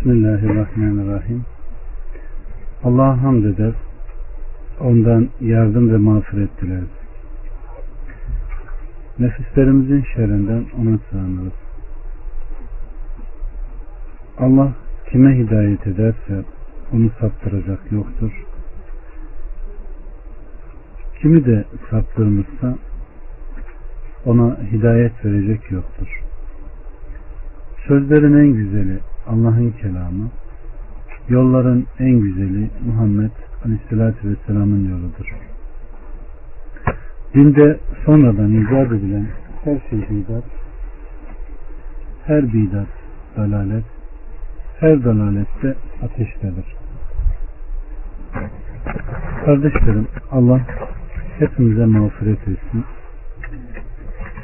Bismillahirrahmanirrahim. Allah'a hamd eder. Ondan yardım ve mağfiret dileriz. Nefislerimizin şerrinden ona sığınırız. Allah kime hidayet ederse onu saptıracak yoktur. Kimi de saptırmışsa ona hidayet verecek yoktur. Sözlerin en güzeli Allah'ın kelamı, yolların en güzeli Muhammed Aleyhisselatü Vesselam'ın yoludur. Dinde sonradan icat edilen her şey bidat, her bidat dalalet, her dalalette ateştedir. Kardeşlerim Allah hepimize mağfiret etsin.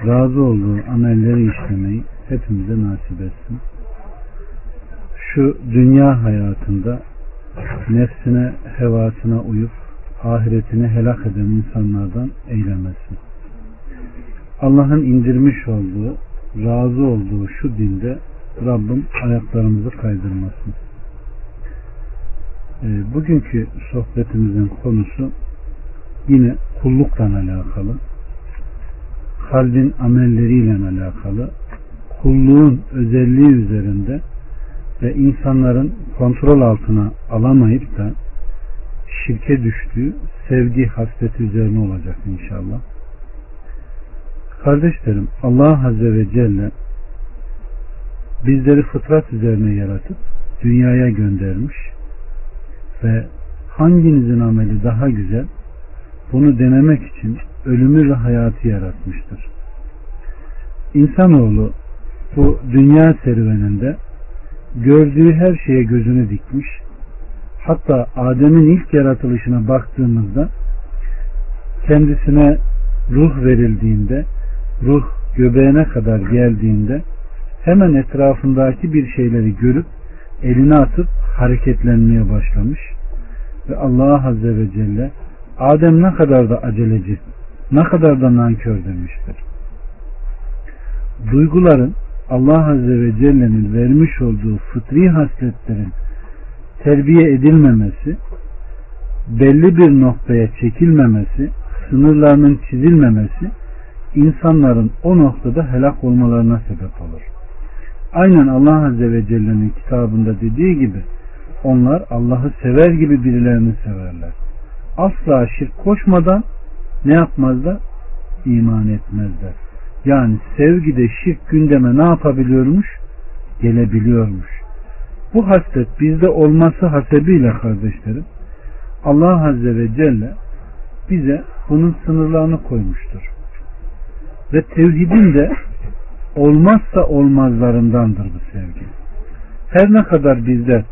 Razı olduğu amelleri işlemeyi hepimize nasip etsin. Şu dünya hayatında nefsine, hevasına uyup ahiretini helak eden insanlardan eylemesin. Allah'ın indirmiş olduğu, razı olduğu şu dinde Rabbim ayaklarımızı kaydırmasın. E, bugünkü sohbetimizin konusu yine kullukla alakalı. Kalbin amelleriyle alakalı. Kulluğun özelliği üzerinde ve insanların kontrol altına alamayıp da şirke düştüğü sevgi hasreti üzerine olacak inşallah. Kardeşlerim Allah Azze ve Celle bizleri fıtrat üzerine yaratıp dünyaya göndermiş ve hanginizin ameli daha güzel bunu denemek için ölümü ve hayatı yaratmıştır. İnsanoğlu bu dünya serüveninde gördüğü her şeye gözünü dikmiş. Hatta Adem'in ilk yaratılışına baktığımızda kendisine ruh verildiğinde, ruh göbeğine kadar geldiğinde hemen etrafındaki bir şeyleri görüp eline atıp hareketlenmeye başlamış. Ve Allah Azze ve Celle Adem ne kadar da aceleci, ne kadar da nankör demiştir. Duyguların Allah Azze ve Celle'nin vermiş olduğu fıtri hasletlerin terbiye edilmemesi, belli bir noktaya çekilmemesi, sınırlarının çizilmemesi insanların o noktada helak olmalarına sebep olur. Aynen Allah Azze ve Celle'nin kitabında dediği gibi onlar Allah'ı sever gibi birilerini severler. Asla şirk koşmadan ne yapmazlar? İman etmezler. Yani sevgide şirk gündeme ne yapabiliyormuş? Gelebiliyormuş. Bu hasret bizde olması hasebiyle kardeşlerim Allah Azze ve Celle bize bunun sınırlarını koymuştur. Ve tevhidin de olmazsa olmazlarındandır bu sevgi. Her ne kadar bizler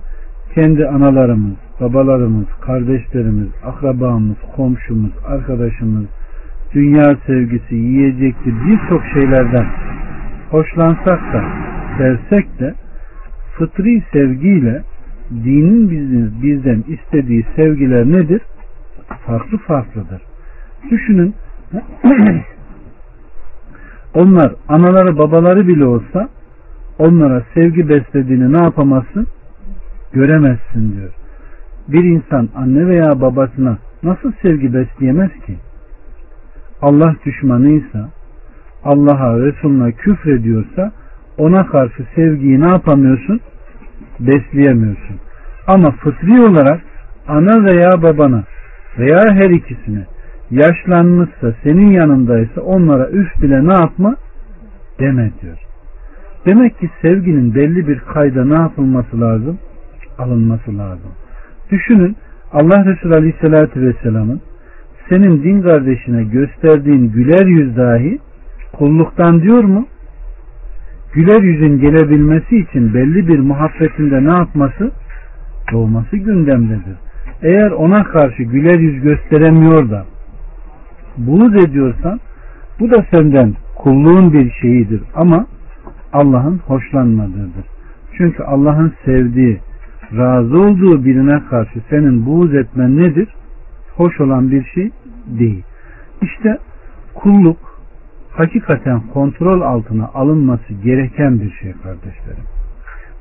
kendi analarımız, babalarımız, kardeşlerimiz, akrabamız, komşumuz, arkadaşımız, dünya sevgisi, yiyecekli birçok şeylerden hoşlansak da, sevsek de fıtri sevgiyle dinin bizden istediği sevgiler nedir? Farklı farklıdır. Düşünün onlar anaları babaları bile olsa onlara sevgi beslediğini ne yapamazsın? Göremezsin diyor. Bir insan anne veya babasına nasıl sevgi besleyemez ki? Allah düşmanıysa, Allah'a Resulüne küfrediyorsa ona karşı sevgiyi ne yapamıyorsun? Besleyemiyorsun. Ama fıtri olarak ana veya babana veya her ikisine yaşlanmışsa senin yanındaysa onlara üf bile ne yapma? Deme diyor. Demek ki sevginin belli bir kayda ne yapılması lazım? Alınması lazım. Düşünün Allah Resulü Aleyhisselatü Vesselam'ın senin din kardeşine gösterdiğin güler yüz dahi kulluktan diyor mu? Güler yüzün gelebilmesi için belli bir muhabbetinde ne yapması? Doğması gündemdedir. Eğer ona karşı güler yüz gösteremiyor da buğz ediyorsan bu da senden kulluğun bir şeyidir ama Allah'ın hoşlanmadığıdır. Çünkü Allah'ın sevdiği, razı olduğu birine karşı senin buğz etmen nedir? Hoş olan bir şey değil. İşte kulluk hakikaten kontrol altına alınması gereken bir şey kardeşlerim.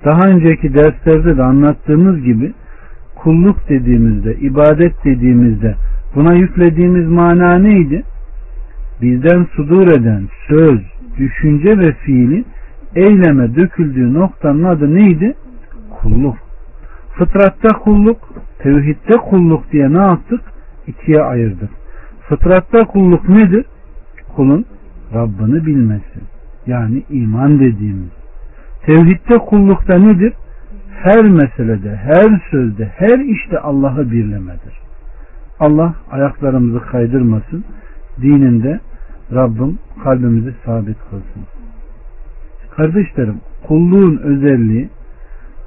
Daha önceki derslerde de anlattığımız gibi kulluk dediğimizde, ibadet dediğimizde buna yüklediğimiz mana neydi? Bizden sudur eden söz, düşünce ve fiili eyleme döküldüğü noktanın adı neydi? Kulluk. Fıtratta kulluk, tevhidde kulluk diye ne yaptık? İkiye ayırdık. Fıtratta kulluk nedir? Kulun Rabbini bilmesi. Yani iman dediğimiz. Tevhidde kullukta nedir? Her meselede, her sözde, her işte Allah'ı birlemedir. Allah ayaklarımızı kaydırmasın. Dininde Rabbim kalbimizi sabit kılsın. Kardeşlerim, kulluğun özelliği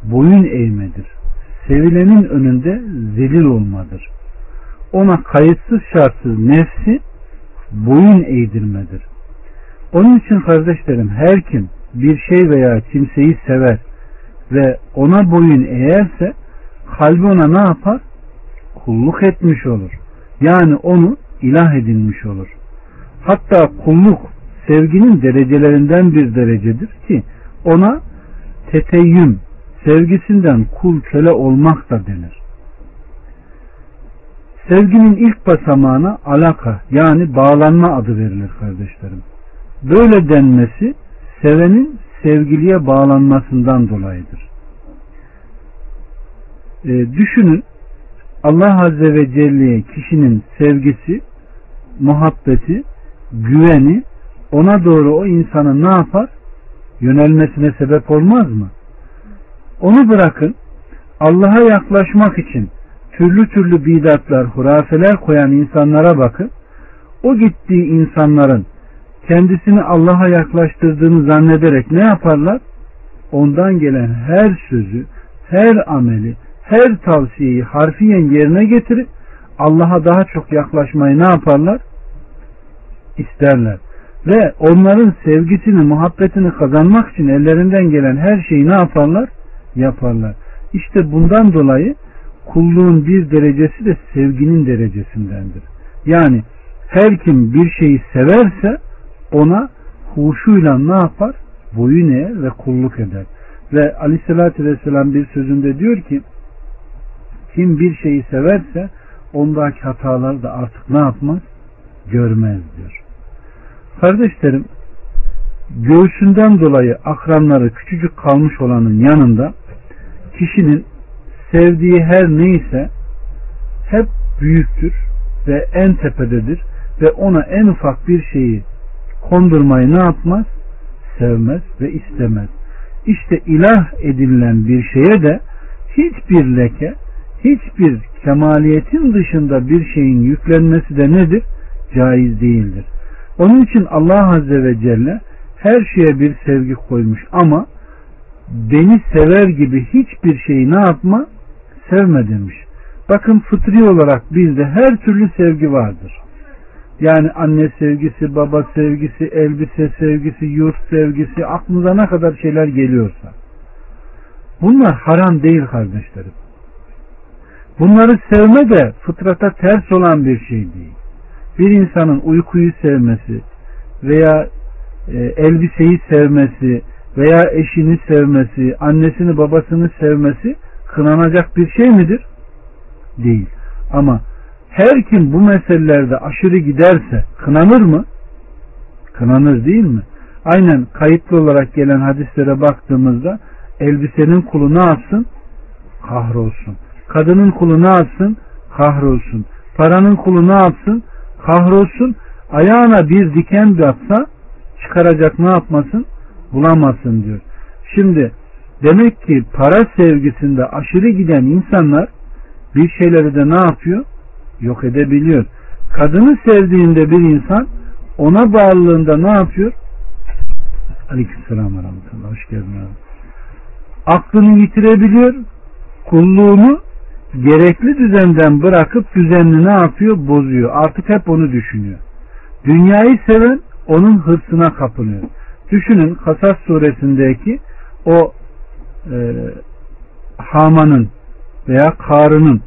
boyun eğmedir. Sevilenin önünde zelil olmadır. Ona kayıtsız şartsız nefsi boyun eğdirmedir. Onun için kardeşlerim her kim bir şey veya kimseyi sever ve ona boyun eğerse kalbi ona ne yapar? Kulluk etmiş olur. Yani onu ilah edilmiş olur. Hatta kulluk sevginin derecelerinden bir derecedir ki ona teteyyüm sevgisinden kul köle olmak da denir. Sevginin ilk basamağına alaka yani bağlanma adı verilir kardeşlerim. Böyle denmesi sevenin sevgiliye bağlanmasından dolayıdır. E, düşünün Allah Azze ve Celle'ye kişinin sevgisi, muhabbeti, güveni ona doğru o insanın ne yapar? Yönelmesine sebep olmaz mı? Onu bırakın Allah'a yaklaşmak için türlü türlü bidatlar, hurafeler koyan insanlara bakın. O gittiği insanların kendisini Allah'a yaklaştırdığını zannederek ne yaparlar? Ondan gelen her sözü, her ameli, her tavsiyeyi harfiyen yerine getirip Allah'a daha çok yaklaşmayı ne yaparlar? İsterler. Ve onların sevgisini, muhabbetini kazanmak için ellerinden gelen her şeyi ne yaparlar? Yaparlar. İşte bundan dolayı kulluğun bir derecesi de sevginin derecesindendir. Yani her kim bir şeyi severse ona huşuyla ne yapar? Boyun eğer ve kulluk eder. Ve aleyhissalatü vesselam bir sözünde diyor ki kim bir şeyi severse ondaki hataları da artık ne yapmaz? Görmez diyor. Kardeşlerim göğsünden dolayı akranları küçücük kalmış olanın yanında kişinin sevdiği her neyse hep büyüktür ve en tepededir ve ona en ufak bir şeyi kondurmayı ne yapmaz? Sevmez ve istemez. İşte ilah edinilen bir şeye de hiçbir leke, hiçbir kemaliyetin dışında bir şeyin yüklenmesi de nedir? Caiz değildir. Onun için Allah Azze ve Celle her şeye bir sevgi koymuş ama beni sever gibi hiçbir şeyi ne yapma? Sevme demiş. Bakın fıtri olarak bizde her türlü sevgi vardır. Yani anne sevgisi, baba sevgisi, elbise sevgisi, yurt sevgisi, aklınıza ne kadar şeyler geliyorsa. Bunlar haram değil kardeşlerim. Bunları sevme de fıtrata ters olan bir şey değil. Bir insanın uykuyu sevmesi veya e, elbiseyi sevmesi veya eşini sevmesi, annesini babasını sevmesi kınanacak bir şey midir? Değil. Ama her kim bu meselelerde aşırı giderse kınanır mı? Kınanır değil mi? Aynen kayıtlı olarak gelen hadislere baktığımızda elbisenin kulu ne yapsın? Kahrolsun. Kadının kulu ne yapsın? Kahrolsun. Paranın kulu ne yapsın? Kahrolsun. Ayağına bir diken batsa çıkaracak ne yapmasın? Bulamazsın diyor. Şimdi demek ki para sevgisinde aşırı giden insanlar bir şeyleri de ne yapıyor? yok edebiliyor. Kadını sevdiğinde bir insan ona bağlılığında ne yapıyor? Aleykümselam ve rahmetullah. Hoş geldin abi. Aklını yitirebiliyor. Kulluğunu gerekli düzenden bırakıp düzenli ne yapıyor? Bozuyor. Artık hep onu düşünüyor. Dünyayı seven onun hırsına kapılıyor. Düşünün Kasas suresindeki o e, Haman'ın veya Karın'ın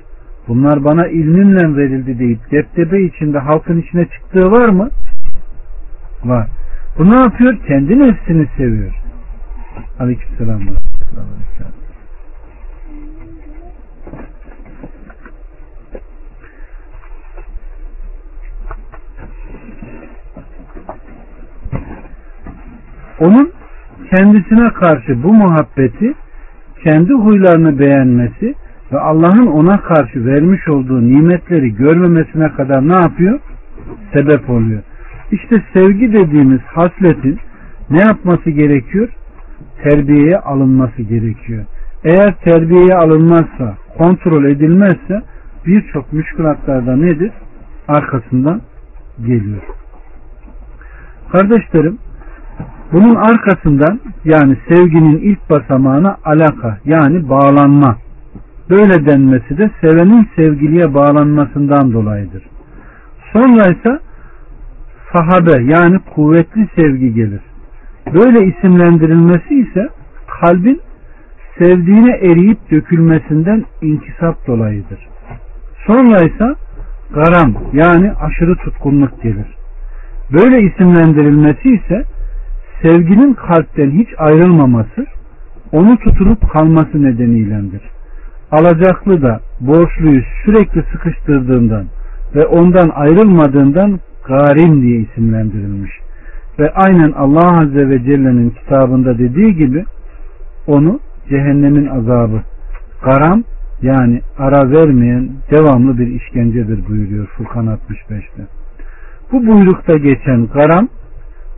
bunlar bana ilmimle verildi deyip deptebe içinde halkın içine çıktığı var mı? Var. Bu ne yapıyor? Kendi nefsini seviyor. Aleykümselam. Onun kendisine karşı bu muhabbeti kendi huylarını beğenmesi ve Allah'ın ona karşı vermiş olduğu nimetleri görmemesine kadar ne yapıyor? Sebep oluyor. İşte sevgi dediğimiz hasletin ne yapması gerekiyor? Terbiyeye alınması gerekiyor. Eğer terbiyeye alınmazsa, kontrol edilmezse birçok müşkülatlarda nedir? Arkasından geliyor. Kardeşlerim, bunun arkasından yani sevginin ilk basamağına alaka yani bağlanma. Böyle denmesi de sevenin sevgiliye bağlanmasından dolayıdır. Sonra ise sahabe yani kuvvetli sevgi gelir. Böyle isimlendirilmesi ise kalbin sevdiğine eriyip dökülmesinden inkisap dolayıdır. Sonra ise garam yani aşırı tutkunluk gelir. Böyle isimlendirilmesi ise sevginin kalpten hiç ayrılmaması, onu tutunup kalması nedeniylendir. Alacaklı da borçluyu sürekli sıkıştırdığından ve ondan ayrılmadığından garim diye isimlendirilmiş. Ve aynen Allah Azze ve Celle'nin kitabında dediği gibi onu cehennemin azabı, garam yani ara vermeyen devamlı bir işkencedir buyuruyor Furkan 65'te. Bu buyrukta geçen garam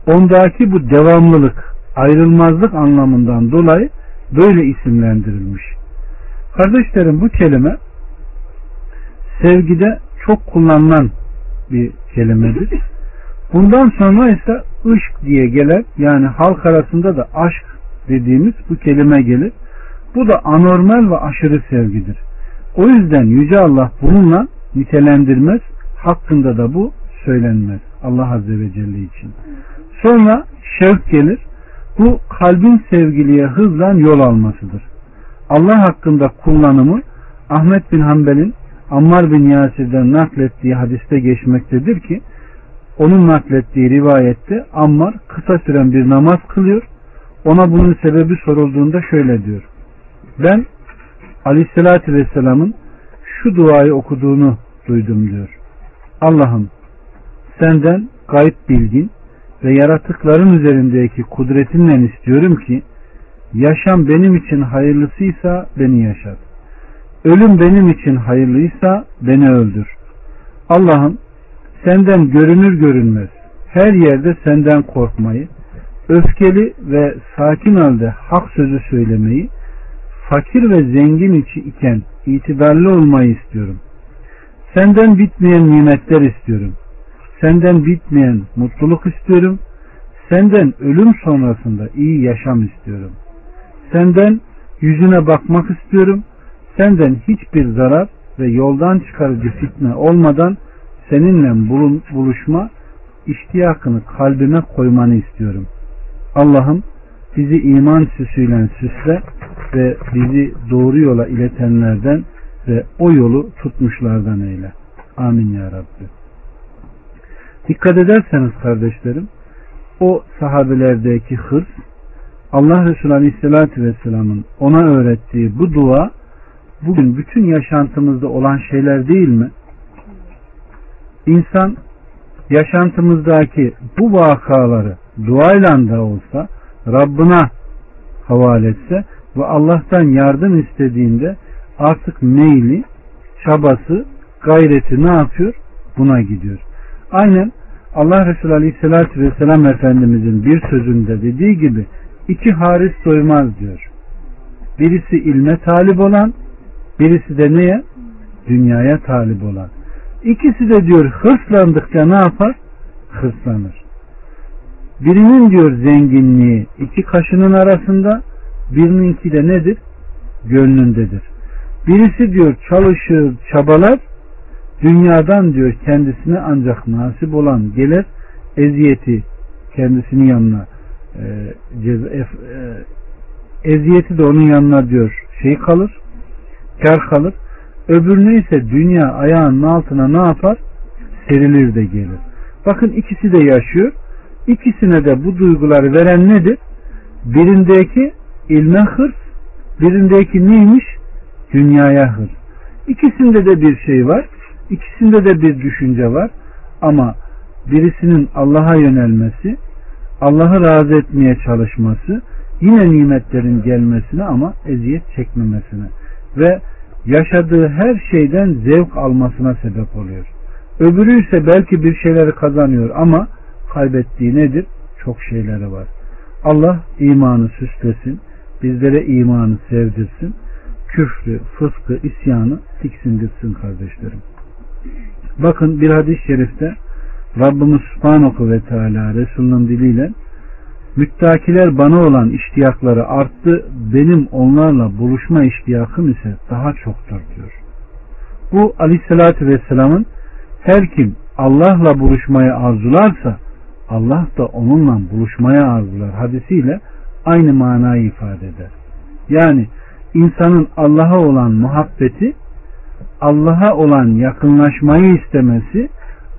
ondaki bu devamlılık, ayrılmazlık anlamından dolayı böyle isimlendirilmiş. Kardeşlerim bu kelime sevgide çok kullanılan bir kelimedir. Bundan sonra ise ışk diye gelen yani halk arasında da aşk dediğimiz bu kelime gelir. Bu da anormal ve aşırı sevgidir. O yüzden Yüce Allah bununla nitelendirmez. Hakkında da bu söylenmez. Allah Azze ve Celle için. Sonra şevk gelir. Bu kalbin sevgiliye hızla yol almasıdır. Allah hakkında kullanımı Ahmet bin Hanbel'in Ammar bin Yasir'den naklettiği hadiste geçmektedir ki onun naklettiği rivayette Ammar kısa süren bir namaz kılıyor. Ona bunun sebebi sorulduğunda şöyle diyor. Ben Aleyhisselatü Vesselam'ın şu duayı okuduğunu duydum diyor. Allah'ım senden gayb bilgin ve yaratıkların üzerindeki kudretinle istiyorum ki yaşam benim için hayırlısıysa beni yaşat. Ölüm benim için hayırlıysa beni öldür. Allah'ım senden görünür görünmez her yerde senden korkmayı, öfkeli ve sakin halde hak sözü söylemeyi, fakir ve zengin içi iken itibarlı olmayı istiyorum. Senden bitmeyen nimetler istiyorum. Senden bitmeyen mutluluk istiyorum. Senden ölüm sonrasında iyi yaşam istiyorum. Senden yüzüne bakmak istiyorum. Senden hiçbir zarar ve yoldan çıkarıcı fitne olmadan seninle buluşma iştiyakını kalbime koymanı istiyorum. Allah'ım bizi iman süsüyle süsle ve bizi doğru yola iletenlerden ve o yolu tutmuşlardan eyle. Amin ya Rabbi. Dikkat ederseniz kardeşlerim o sahabelerdeki hırs Allah Resulü Aleyhisselatü Vesselam'ın ona öğrettiği bu dua bugün bütün yaşantımızda olan şeyler değil mi? İnsan yaşantımızdaki bu vakaları duayla da olsa Rabbına havale etse ve Allah'tan yardım istediğinde artık meyli, çabası, gayreti ne yapıyor? Buna gidiyor. Aynen Allah Resulü Aleyhisselatü Vesselam Efendimizin bir sözünde dediği gibi iki haris doymaz diyor. Birisi ilme talip olan, birisi de neye? Dünyaya talip olan. İkisi de diyor hırslandıkça ne yapar? Hırslanır. Birinin diyor zenginliği iki kaşının arasında, birininki de nedir? Gönlündedir. Birisi diyor çalışır, çabalar, dünyadan diyor kendisine ancak nasip olan gelir, eziyeti kendisinin yanına e, ceza, e, eziyeti de onun yanına diyor şey kalır, kar kalır. Öbürüne ise dünya ayağının altına ne yapar? Serilir de gelir. Bakın ikisi de yaşıyor. İkisine de bu duyguları veren nedir? Birindeki ilme hırs, birindeki neymiş? Dünyaya hırs. İkisinde de bir şey var. İkisinde de bir düşünce var. Ama birisinin Allah'a yönelmesi, Allah'ı razı etmeye çalışması yine nimetlerin gelmesine ama eziyet çekmemesine ve yaşadığı her şeyden zevk almasına sebep oluyor. Öbürü ise belki bir şeyleri kazanıyor ama kaybettiği nedir? Çok şeyleri var. Allah imanı süslesin, bizlere imanı sevdirsin, küfrü, fıskı, isyanı tiksindirsin kardeşlerim. Bakın bir hadis-i şerifte Rabbimiz Subhanahu ve Teala Resulünün diliyle müttakiler bana olan iştiyakları arttı, benim onlarla buluşma iştiyakım ise daha çoktur diyor. Bu aleyhissalatü vesselamın her kim Allah'la buluşmayı arzularsa Allah da onunla buluşmaya arzular hadisiyle aynı manayı ifade eder. Yani insanın Allah'a olan muhabbeti Allah'a olan yakınlaşmayı istemesi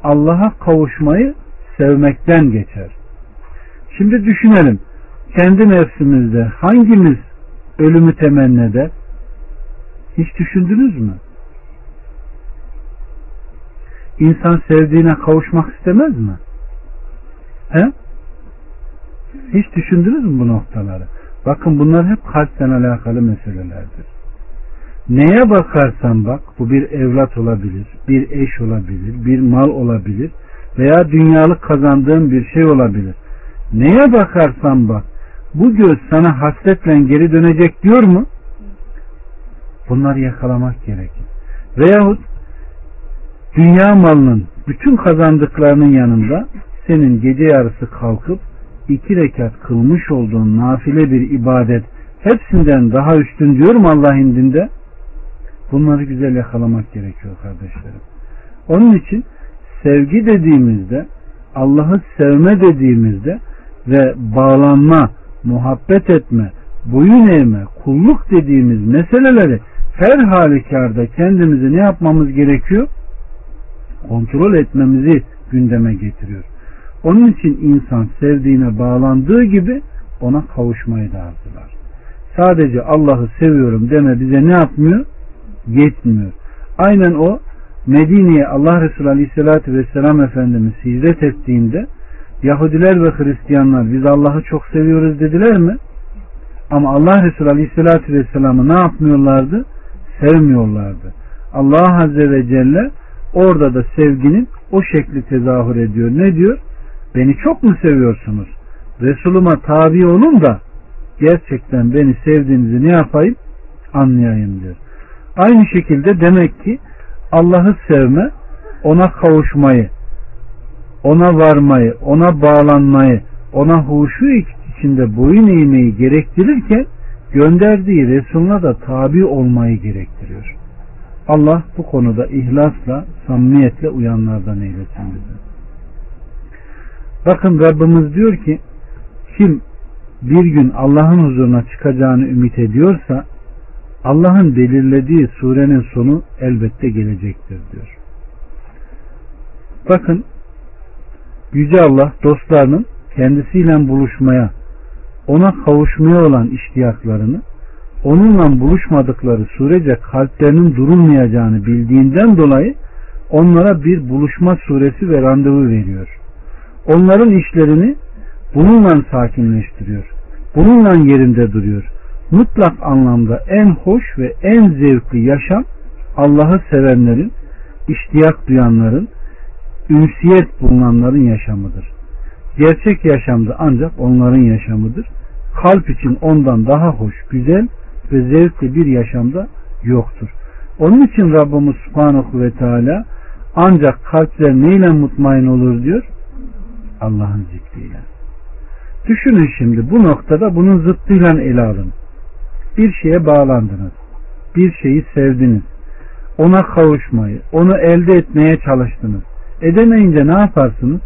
Allah'a kavuşmayı sevmekten geçer. Şimdi düşünelim. Kendi nefsimizde hangimiz ölümü temenni eder? Hiç düşündünüz mü? İnsan sevdiğine kavuşmak istemez mi? He? Hiç düşündünüz mü bu noktaları? Bakın bunlar hep kalpten alakalı meselelerdir. Neye bakarsan bak bu bir evlat olabilir, bir eş olabilir, bir mal olabilir veya dünyalık kazandığın bir şey olabilir. Neye bakarsan bak bu göz sana hasretle geri dönecek diyor mu? Bunları yakalamak gerekir. Veyahut dünya malının bütün kazandıklarının yanında senin gece yarısı kalkıp iki rekat kılmış olduğun nafile bir ibadet hepsinden daha üstün diyor mu Allah indinde? Bunları güzel yakalamak gerekiyor kardeşlerim. Onun için sevgi dediğimizde Allah'ı sevme dediğimizde ve bağlanma, muhabbet etme, boyun eğme, kulluk dediğimiz meseleleri her halükarda kendimizi ne yapmamız gerekiyor? Kontrol etmemizi gündeme getiriyor. Onun için insan sevdiğine bağlandığı gibi ona kavuşmayı da arzular. Sadece Allah'ı seviyorum deme bize ne yapmıyor? Yetmiyor. Aynen o Medine'ye Allah Resulü Aleyhisselatü Vesselam Efendimiz hicret ettiğinde Yahudiler ve Hristiyanlar biz Allah'ı çok seviyoruz dediler mi? Ama Allah Resulü Aleyhisselatü Vesselam'ı ne yapmıyorlardı? Sevmiyorlardı. Allah Azze ve Celle orada da sevginin o şekli tezahür ediyor. Ne diyor? Beni çok mu seviyorsunuz? Resuluma tabi olun da gerçekten beni sevdiğinizi ne yapayım? Anlayayım diyor. Aynı şekilde demek ki Allah'ı sevme, ona kavuşmayı, ona varmayı, ona bağlanmayı, ona huşu içinde boyun eğmeyi gerektirirken gönderdiği Resuluna da tabi olmayı gerektiriyor. Allah bu konuda ihlasla, samimiyetle uyanlardan eylesin bizi. Bakın Rabbimiz diyor ki kim bir gün Allah'ın huzuruna çıkacağını ümit ediyorsa Allah'ın belirlediği surenin sonu elbette gelecektir diyor. Bakın Yüce Allah dostlarının kendisiyle buluşmaya, ona kavuşmaya olan iştiyaklarını, onunla buluşmadıkları sürece kalplerinin durulmayacağını bildiğinden dolayı onlara bir buluşma suresi ve randevu veriyor. Onların işlerini bununla sakinleştiriyor. Bununla yerinde duruyor. Mutlak anlamda en hoş ve en zevkli yaşam Allah'ı sevenlerin, iştiyak duyanların, ünsiyet bulunanların yaşamıdır. Gerçek yaşamda ancak onların yaşamıdır. Kalp için ondan daha hoş, güzel ve zevkli bir yaşamda yoktur. Onun için Rabbimiz Subhanahu ve Teala ancak kalpler neyle mutmain olur diyor? Allah'ın zikriyle. Düşünün şimdi bu noktada bunun zıttıyla ele alın. Bir şeye bağlandınız. Bir şeyi sevdiniz. Ona kavuşmayı, onu elde etmeye çalıştınız. Edemeyince ne yaparsınız?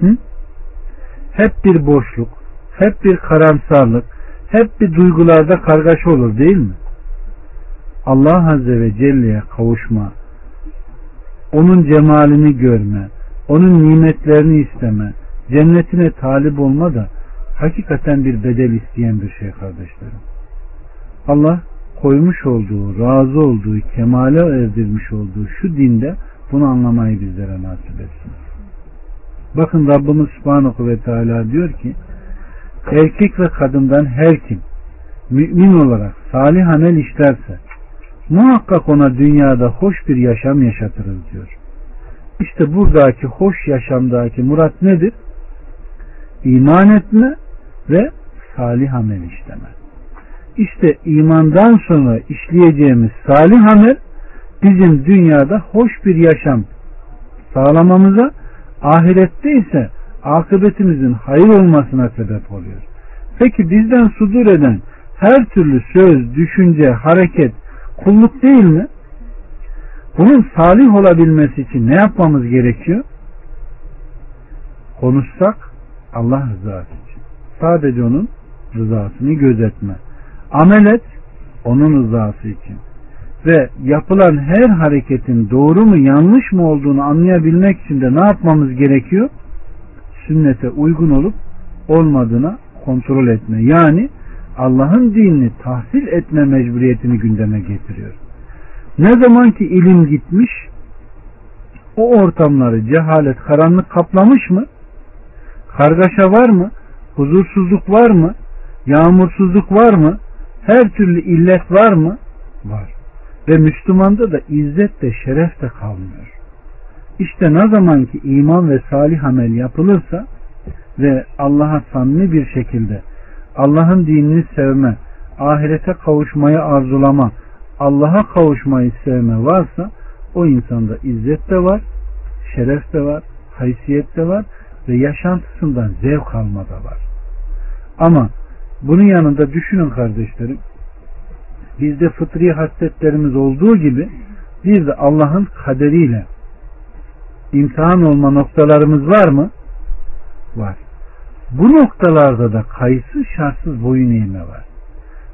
Hı? Hep bir boşluk, hep bir karamsarlık, hep bir duygularda kargaşa olur değil mi? Allah Azze ve Celle'ye kavuşma, onun cemalini görme, onun nimetlerini isteme, cennetine talip olma da hakikaten bir bedel isteyen bir şey kardeşlerim. Allah koymuş olduğu, razı olduğu, kemale erdirmiş olduğu şu dinde bunu anlamayı bizlere nasip etsin. Bakın Rabbimiz Subhanahu ve Teala diyor ki erkek ve kadından her kim mümin olarak salih amel işlerse muhakkak ona dünyada hoş bir yaşam yaşatırız diyor. İşte buradaki hoş yaşamdaki murat nedir? İman etme ve salih amel işleme. İşte imandan sonra işleyeceğimiz salih amel bizim dünyada hoş bir yaşam sağlamamıza ahirette ise akıbetimizin hayır olmasına sebep oluyor. Peki bizden sudur eden her türlü söz, düşünce, hareket kulluk değil mi? Bunun salih olabilmesi için ne yapmamız gerekiyor? Konuşsak Allah rızası. Sadece onun rızasını gözetme. Amel et onun rızası için. Ve yapılan her hareketin doğru mu yanlış mı olduğunu anlayabilmek için de ne yapmamız gerekiyor? Sünnete uygun olup olmadığına kontrol etme. Yani Allah'ın dinini tahsil etme mecburiyetini gündeme getiriyor. Ne zaman ki ilim gitmiş, o ortamları cehalet, karanlık kaplamış mı? Kargaşa var mı? Huzursuzluk var mı? Yağmursuzluk var mı? Her türlü illet var mı? Var. Ve Müslümanda da izzet de şeref de kalmıyor. İşte ne zaman ki iman ve salih amel yapılırsa ve Allah'a samimi bir şekilde Allah'ın dinini sevme, ahirete kavuşmayı arzulama, Allah'a kavuşmayı sevme varsa o insanda izzet de var, şeref de var, haysiyet de var ve yaşantısından zevk alma da var. Ama bunun yanında düşünün kardeşlerim, bizde fıtri hasletlerimiz olduğu gibi bir de Allah'ın kaderiyle imtihan olma noktalarımız var mı? Var. Bu noktalarda da kayıtsız şartsız boyun eğme var.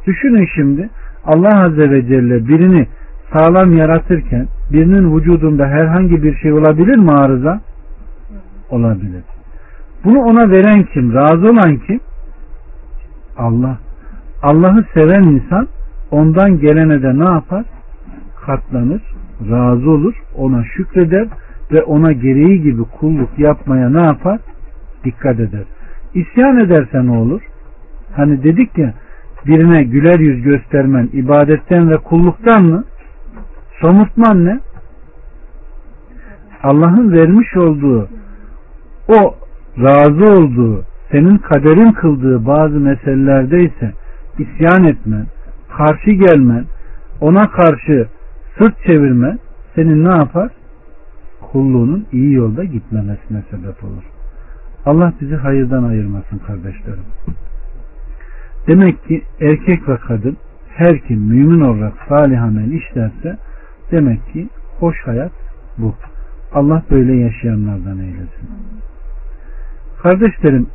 Düşünün şimdi Allah Azze ve Celle birini sağlam yaratırken birinin vücudunda herhangi bir şey olabilir mi arıza? Olabilir. Bunu ona veren kim? Razı olan kim? Allah. Allah'ı seven insan ondan gelene de ne yapar? Katlanır, razı olur, ona şükreder ve ona gereği gibi kulluk yapmaya ne yapar? Dikkat eder. İsyan ederse ne olur? Hani dedik ya birine güler yüz göstermen ibadetten ve kulluktan mı? Somurtman ne? Allah'ın vermiş olduğu o razı olduğu senin kaderin kıldığı bazı meselelerde ise isyan etmen, karşı gelmen, ona karşı sırt çevirmen senin ne yapar? Kulluğunun iyi yolda gitmemesine sebep olur. Allah bizi hayırdan ayırmasın kardeşlerim. Demek ki erkek ve kadın her kim mümin olarak salih amel işlerse demek ki hoş hayat bu. Allah böyle yaşayanlardan eylesin. Kardeşlerim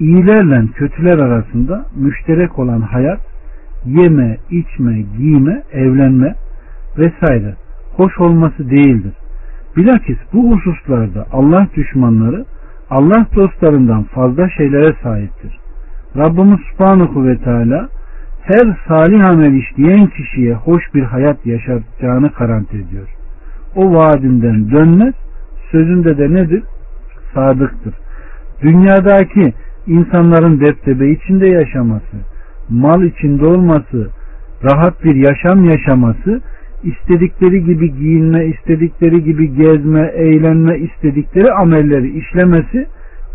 iyilerle kötüler arasında müşterek olan hayat yeme, içme, giyme, evlenme vesaire hoş olması değildir. Bilakis bu hususlarda Allah düşmanları Allah dostlarından fazla şeylere sahiptir. Rabbimiz Subhanahu ve Teala her salih amel işleyen kişiye hoş bir hayat yaşatacağını garanti ediyor. O vaadinden dönmez, sözünde de nedir? Sadıktır. Dünyadaki insanların deptebe içinde yaşaması, mal içinde olması, rahat bir yaşam yaşaması, istedikleri gibi giyinme, istedikleri gibi gezme, eğlenme, istedikleri amelleri işlemesi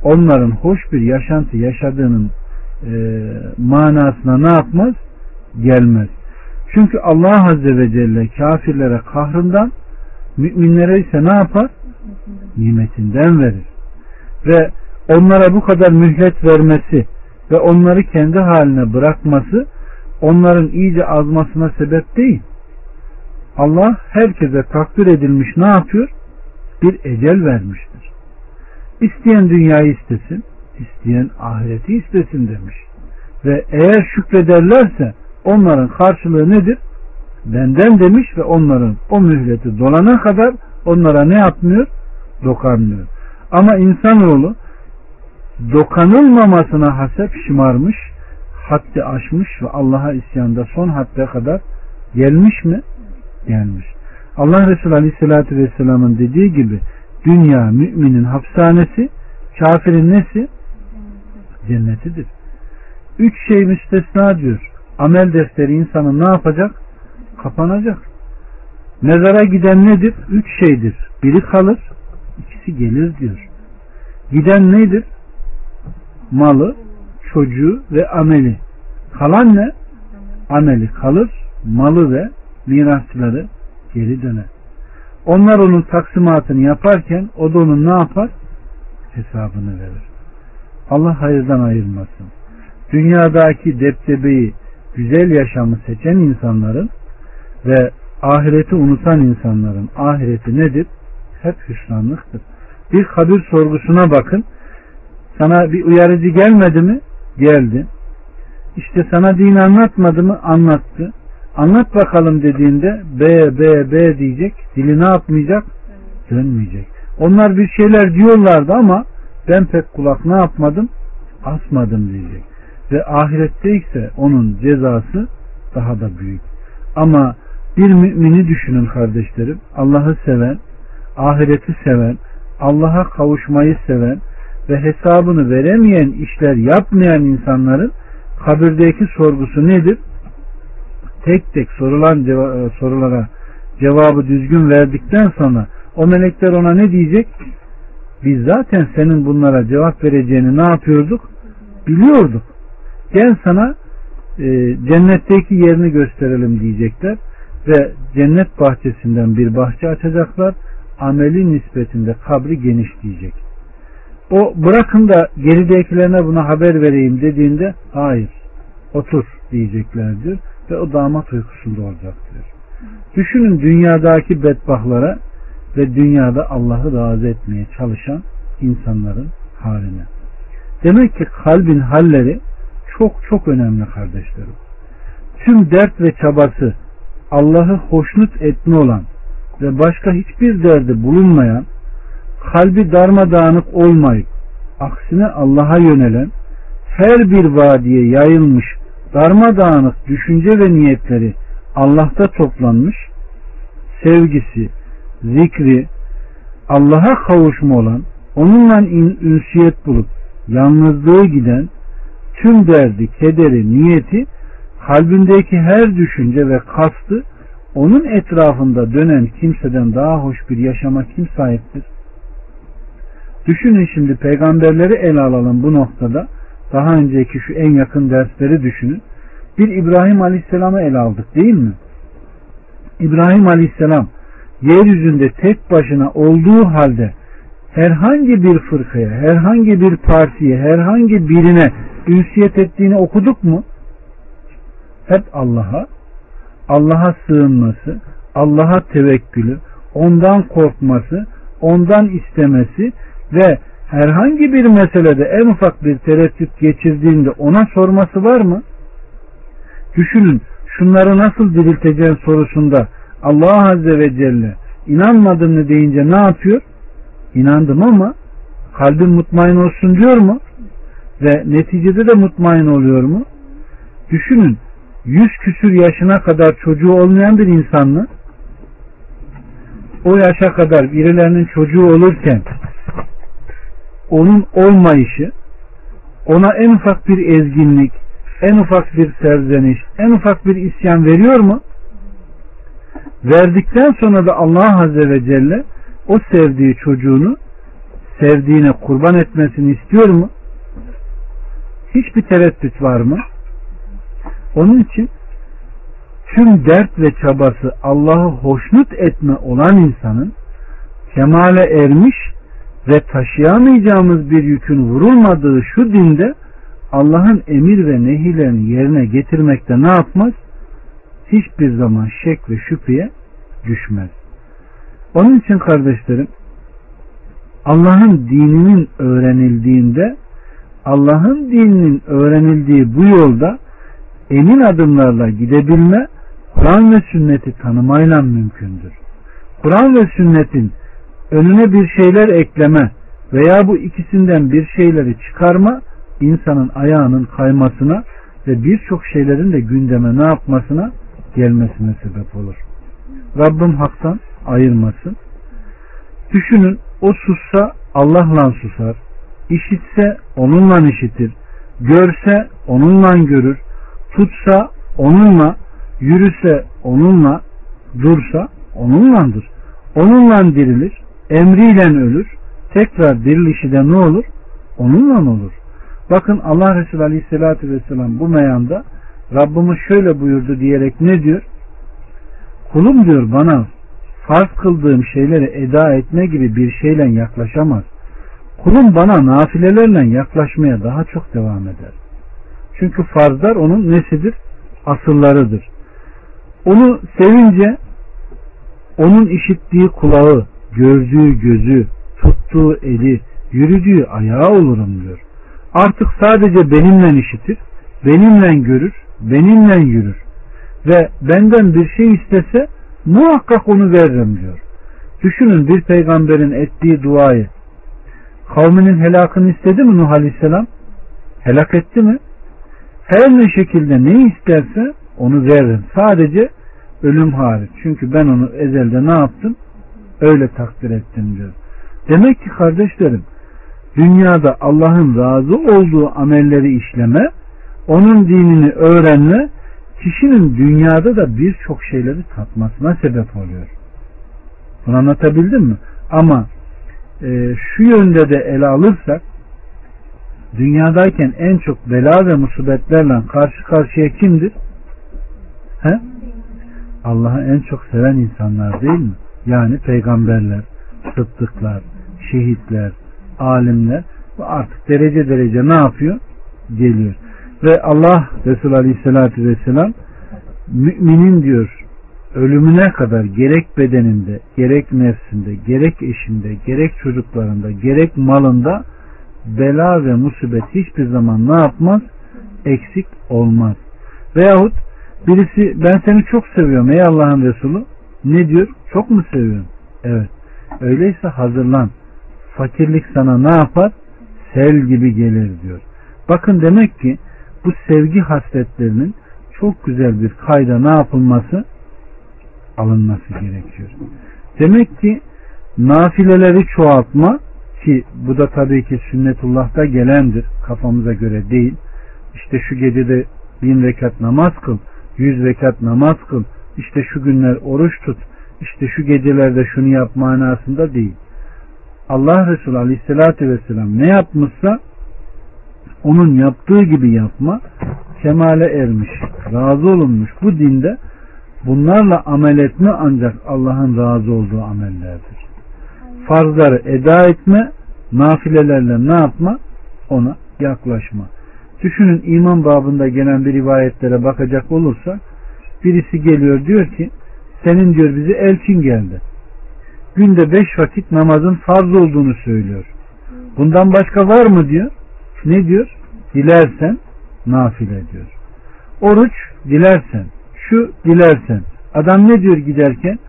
onların hoş bir yaşantı yaşadığının e, manasına ne yapmaz? Gelmez. Çünkü Allah Azze ve Celle kafirlere kahrından müminlere ise ne yapar? Nimetinden verir. Ve onlara bu kadar mühlet vermesi ve onları kendi haline bırakması onların iyice azmasına sebep değil. Allah herkese takdir edilmiş ne yapıyor? Bir ecel vermiştir. İsteyen dünyayı istesin, isteyen ahireti istesin demiş. Ve eğer şükrederlerse onların karşılığı nedir? Benden demiş ve onların o mühleti dolana kadar onlara ne yapmıyor? Dokanmıyor. Ama insanoğlu dokanılmamasına hasep şımarmış, haddi aşmış ve Allah'a isyanda son hadde kadar gelmiş mi? Gelmiş. Allah Resulü Aleyhisselatü Vesselam'ın dediği gibi Dünya müminin hapishanesi, kafirin nesi? Cennetidir. Üç şey müstesna diyor. Amel defteri insanın ne yapacak? Kapanacak. Mezara giden nedir? Üç şeydir. Biri kalır, ikisi gelir diyor. Giden nedir? Malı, çocuğu ve ameli. Kalan ne? Ameli kalır, malı ve mirasçıları geri döner. Onlar onun taksimatını yaparken o da onun ne yapar? Hesabını verir. Allah hayırdan ayırmasın. Dünyadaki deptebeyi, güzel yaşamı seçen insanların ve ahireti unutan insanların ahireti nedir? Hep hüsranlıktır. Bir kabir sorgusuna bakın. Sana bir uyarıcı gelmedi mi? Geldi. İşte sana din anlatmadı mı? Anlattı. Anlat bakalım dediğinde B, B, B diyecek. Dili ne yapmayacak? Dönmeyecek. Onlar bir şeyler diyorlardı ama ben pek kulak ne yapmadım? Asmadım diyecek. Ve ahirette ise onun cezası daha da büyük. Ama bir mümini düşünün kardeşlerim. Allah'ı seven, ahireti seven, Allah'a kavuşmayı seven ve hesabını veremeyen işler yapmayan insanların kabirdeki sorgusu nedir? Tek tek sorulan ceva- sorulara cevabı düzgün verdikten sonra o melekler ona ne diyecek? Biz zaten senin bunlara cevap vereceğini ne yapıyorduk? Biliyorduk. Gel sana e, cennetteki yerini gösterelim diyecekler ve cennet bahçesinden bir bahçe açacaklar. Ameli nispetinde kabri geniş diyecek. O bırakın da geridekilerine buna haber vereyim dediğinde hayır otur diyeceklerdir ve o damat uykusunda olacaktır. Düşünün dünyadaki bedbahlara ve dünyada Allah'ı razı etmeye çalışan insanların haline. Demek ki kalbin halleri çok çok önemli kardeşlerim. Tüm dert ve çabası Allah'ı hoşnut etme olan ve başka hiçbir derdi bulunmayan, kalbi darmadağınık olmayıp aksine Allah'a yönelen, her bir vadiye yayılmış darmadağınık düşünce ve niyetleri Allah'ta toplanmış, sevgisi, zikri, Allah'a kavuşma olan, onunla ünsiyet bulup yalnızlığı giden, tüm derdi, kederi, niyeti, kalbindeki her düşünce ve kastı onun etrafında dönen kimseden daha hoş bir yaşama kim sahiptir? Düşünün şimdi peygamberleri ele alalım bu noktada. Daha önceki şu en yakın dersleri düşünün. Bir İbrahim Aleyhisselam'ı ele aldık değil mi? İbrahim Aleyhisselam yeryüzünde tek başına olduğu halde herhangi bir fırkaya, herhangi bir partiye, herhangi birine ünsiyet ettiğini okuduk mu? Hep Allah'a, Allah'a sığınması, Allah'a tevekkülü, ondan korkması, ondan istemesi ve herhangi bir meselede en ufak bir tereddüt geçirdiğinde ona sorması var mı? Düşünün şunları nasıl dirilteceğin sorusunda Allah Azze ve Celle inanmadın mı deyince ne yapıyor? İnandım ama kalbim mutmain olsun diyor mu? Ve neticede de mutmain oluyor mu? Düşünün yüz küsür yaşına kadar çocuğu olmayan bir insan mı? O yaşa kadar birilerinin çocuğu olurken onun olmayışı ona en ufak bir ezginlik, en ufak bir serzeniş, en ufak bir isyan veriyor mu? Verdikten sonra da Allah Azze ve Celle o sevdiği çocuğunu sevdiğine kurban etmesini istiyor mu? Hiçbir tereddüt var mı? Onun için tüm dert ve çabası Allah'ı hoşnut etme olan insanın kemale ermiş ve taşıyamayacağımız bir yükün vurulmadığı şu dinde Allah'ın emir ve nehilerini yerine getirmekte ne yapmaz? Hiçbir zaman şek ve şüpheye düşmez. Onun için kardeşlerim Allah'ın dininin öğrenildiğinde Allah'ın dininin öğrenildiği bu yolda emin adımlarla gidebilme Kur'an ve sünneti tanımayla mümkündür. Kur'an ve sünnetin önüne bir şeyler ekleme veya bu ikisinden bir şeyleri çıkarma insanın ayağının kaymasına ve birçok şeylerin de gündeme ne yapmasına gelmesine sebep olur. Rabbim haktan ayırmasın. Düşünün O sussa Allah'la susar. İşitse onunla işitir. Görse onunla görür. Tutsa onunla, yürüse onunla, dursa onunlandır. Onunla dirilir, emriyle ölür. Tekrar dirilişi de ne olur? Onunla olur. Bakın Allah Resulü Aleyhisselatü Vesselam bu meyanda Rabbimiz şöyle buyurdu diyerek ne diyor? Kulum diyor bana farz kıldığım şeyleri eda etme gibi bir şeyle yaklaşamaz. Kulum bana nafilelerle yaklaşmaya daha çok devam eder. Çünkü farzlar onun nesidir? Asıllarıdır. Onu sevince onun işittiği kulağı, gördüğü gözü, tuttuğu eli, yürüdüğü ayağı olurum diyor. Artık sadece benimle işitir, benimle görür, benimle yürür. Ve benden bir şey istese muhakkak onu veririm diyor. Düşünün bir peygamberin ettiği duayı. Kavminin helakını istedi mi Nuh Aleyhisselam? Helak etti mi? Her ne şekilde ne isterse onu veririm. Sadece ölüm hariç. Çünkü ben onu ezelde ne yaptım? Öyle takdir ettim diyor. Demek ki kardeşlerim dünyada Allah'ın razı olduğu amelleri işleme, onun dinini öğrenme, kişinin dünyada da birçok şeyleri tatmasına sebep oluyor. Bunu anlatabildim mi? Ama e, şu yönde de ele alırsak dünyadayken en çok bela ve musibetlerle karşı karşıya kimdir? He? Allah'ı en çok seven insanlar değil mi? Yani peygamberler, sıddıklar, şehitler, alimler ve artık derece derece ne yapıyor? Geliyor. Ve Allah Resulü Aleyhisselatü Vesselam müminin diyor ölümüne kadar gerek bedeninde, gerek nefsinde, gerek eşinde, gerek çocuklarında, gerek malında bela ve musibet hiçbir zaman ne yapmaz? Eksik olmaz. Veyahut birisi ben seni çok seviyorum ey Allah'ın Resulü. Ne diyor? Çok mu seviyorum? Evet. Öyleyse hazırlan. Fakirlik sana ne yapar? Sel gibi gelir diyor. Bakın demek ki bu sevgi hasletlerinin çok güzel bir kayda ne yapılması? Alınması gerekiyor. Demek ki nafileleri çoğaltma ki bu da tabii ki sünnetullah'ta gelendir. Kafamıza göre değil. İşte şu gecede bin rekat namaz kıl, yüz rekat namaz kıl, işte şu günler oruç tut, işte şu gecelerde şunu yap manasında değil. Allah Resulü Aleyhisselatü Vesselam ne yapmışsa onun yaptığı gibi yapma kemale ermiş, razı olunmuş bu dinde bunlarla amel etme ancak Allah'ın razı olduğu amellerdir. Farzları eda etme, nafilelerle ne yapma? Ona yaklaşma. Düşünün iman babında gelen bir rivayetlere bakacak olursa birisi geliyor diyor ki senin diyor bizi elçin geldi. Günde beş vakit namazın farz olduğunu söylüyor. Bundan başka var mı diyor. Ne diyor? Dilersen nafile diyor. Oruç dilersen, şu dilersen. Adam ne diyor giderken?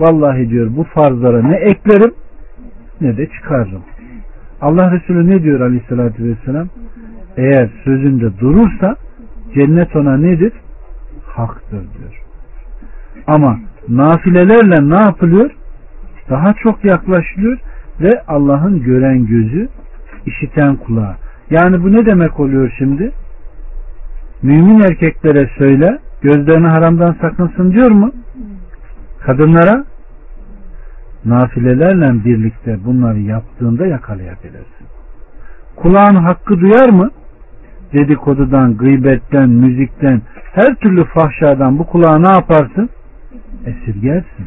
Vallahi diyor bu farzlara ne eklerim ne de çıkarırım. Allah Resulü ne diyor aleyhissalatü vesselam? Eğer sözünde durursa cennet ona nedir? Haktır diyor. Ama nafilelerle ne yapılıyor? Daha çok yaklaşılıyor ve Allah'ın gören gözü, işiten kulağı. Yani bu ne demek oluyor şimdi? Mümin erkeklere söyle, gözlerini haramdan sakınsın diyor mu? Kadınlara nafilelerle birlikte bunları yaptığında yakalayabilirsin. Kulağın hakkı duyar mı? Dedikodudan, gıybetten, müzikten, her türlü fahşadan bu kulağı ne yaparsın? Esirgersin.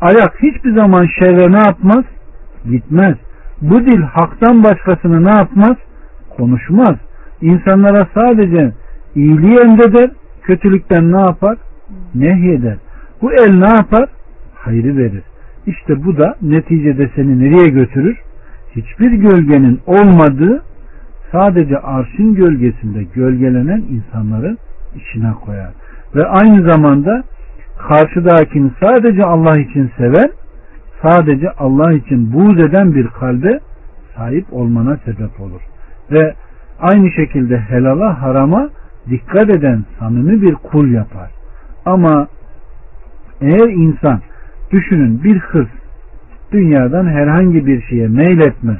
Ayak hiçbir zaman şerre ne yapmaz? Gitmez. Bu dil haktan başkasını ne yapmaz? Konuşmaz. İnsanlara sadece iyiliği emreder, kötülükten ne yapar? Nehyeder. Bu el ne yapar? Hayrı verir. İşte bu da neticede seni nereye götürür? Hiçbir gölgenin olmadığı sadece arşın gölgesinde gölgelenen insanların içine koyar. Ve aynı zamanda karşıdakini sadece Allah için seven, sadece Allah için buğz eden bir kalbe sahip olmana sebep olur. Ve aynı şekilde helala harama dikkat eden samimi bir kul yapar. Ama eğer insan düşünün bir hırs dünyadan herhangi bir şeye meyletme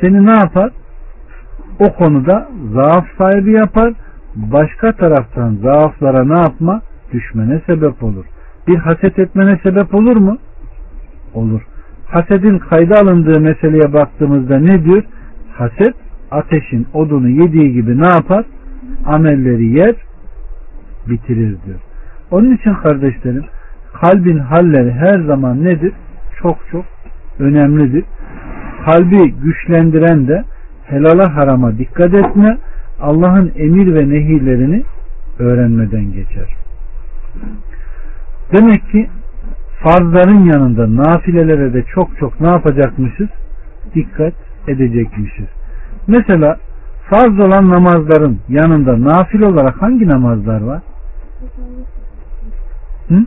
seni ne yapar? O konuda zaaf sahibi yapar. Başka taraftan zaaflara ne yapma? Düşmene sebep olur. Bir haset etmene sebep olur mu? Olur. Hasedin kayda alındığı meseleye baktığımızda ne diyor? Haset ateşin odunu yediği gibi ne yapar? Amelleri yer, bitirir diyor. Onun için kardeşlerim kalbin halleri her zaman nedir? Çok çok önemlidir. Kalbi güçlendiren de helala harama dikkat etme, Allah'ın emir ve nehirlerini öğrenmeden geçer. Demek ki farzların yanında nafilelere de çok çok ne yapacakmışız? Dikkat edecekmişiz. Mesela farz olan namazların yanında nafil olarak hangi namazlar var? Hı?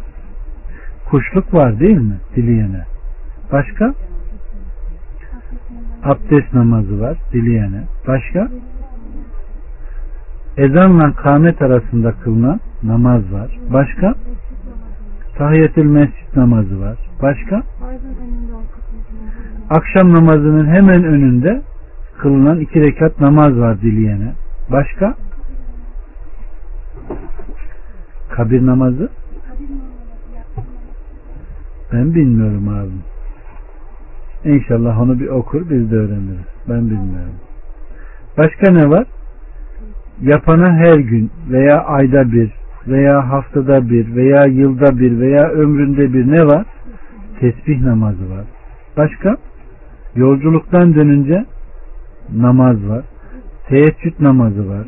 Kuşluk var değil mi? Dileyene. Başka? Abdest namazı var dileyene. Başka? Ezanla kâmet arasında kılınan namaz var. Başka? Tahiyyetül mescid namazı var. Başka? Akşam namazının hemen önünde kılınan iki rekat namaz var dileyene. Başka? Kabir namazı? Ben bilmiyorum abi. İnşallah onu bir okur biz de öğreniriz. Ben bilmiyorum. Başka ne var? Yapana her gün veya ayda bir veya haftada bir veya yılda bir veya ömründe bir ne var? Tesbih namazı var. Başka? Yolculuktan dönünce namaz var. Teheccüd namazı var.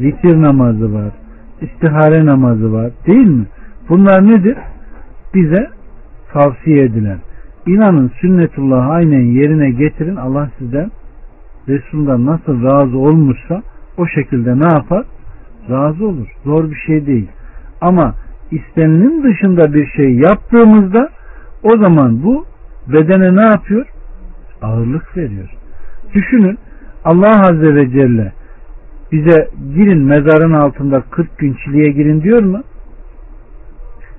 Vitir namazı var. istihare namazı var. Değil mi? Bunlar nedir? Bize tavsiye edilen. İnanın sünnetullahı aynen yerine getirin. Allah sizden Resul'dan nasıl razı olmuşsa o şekilde ne yapar? Razı olur. Zor bir şey değil. Ama istenenin dışında bir şey yaptığımızda o zaman bu bedene ne yapıyor? Ağırlık veriyor. Düşünün Allah Azze ve Celle bize girin mezarın altında 40 gün çileye girin diyor mu?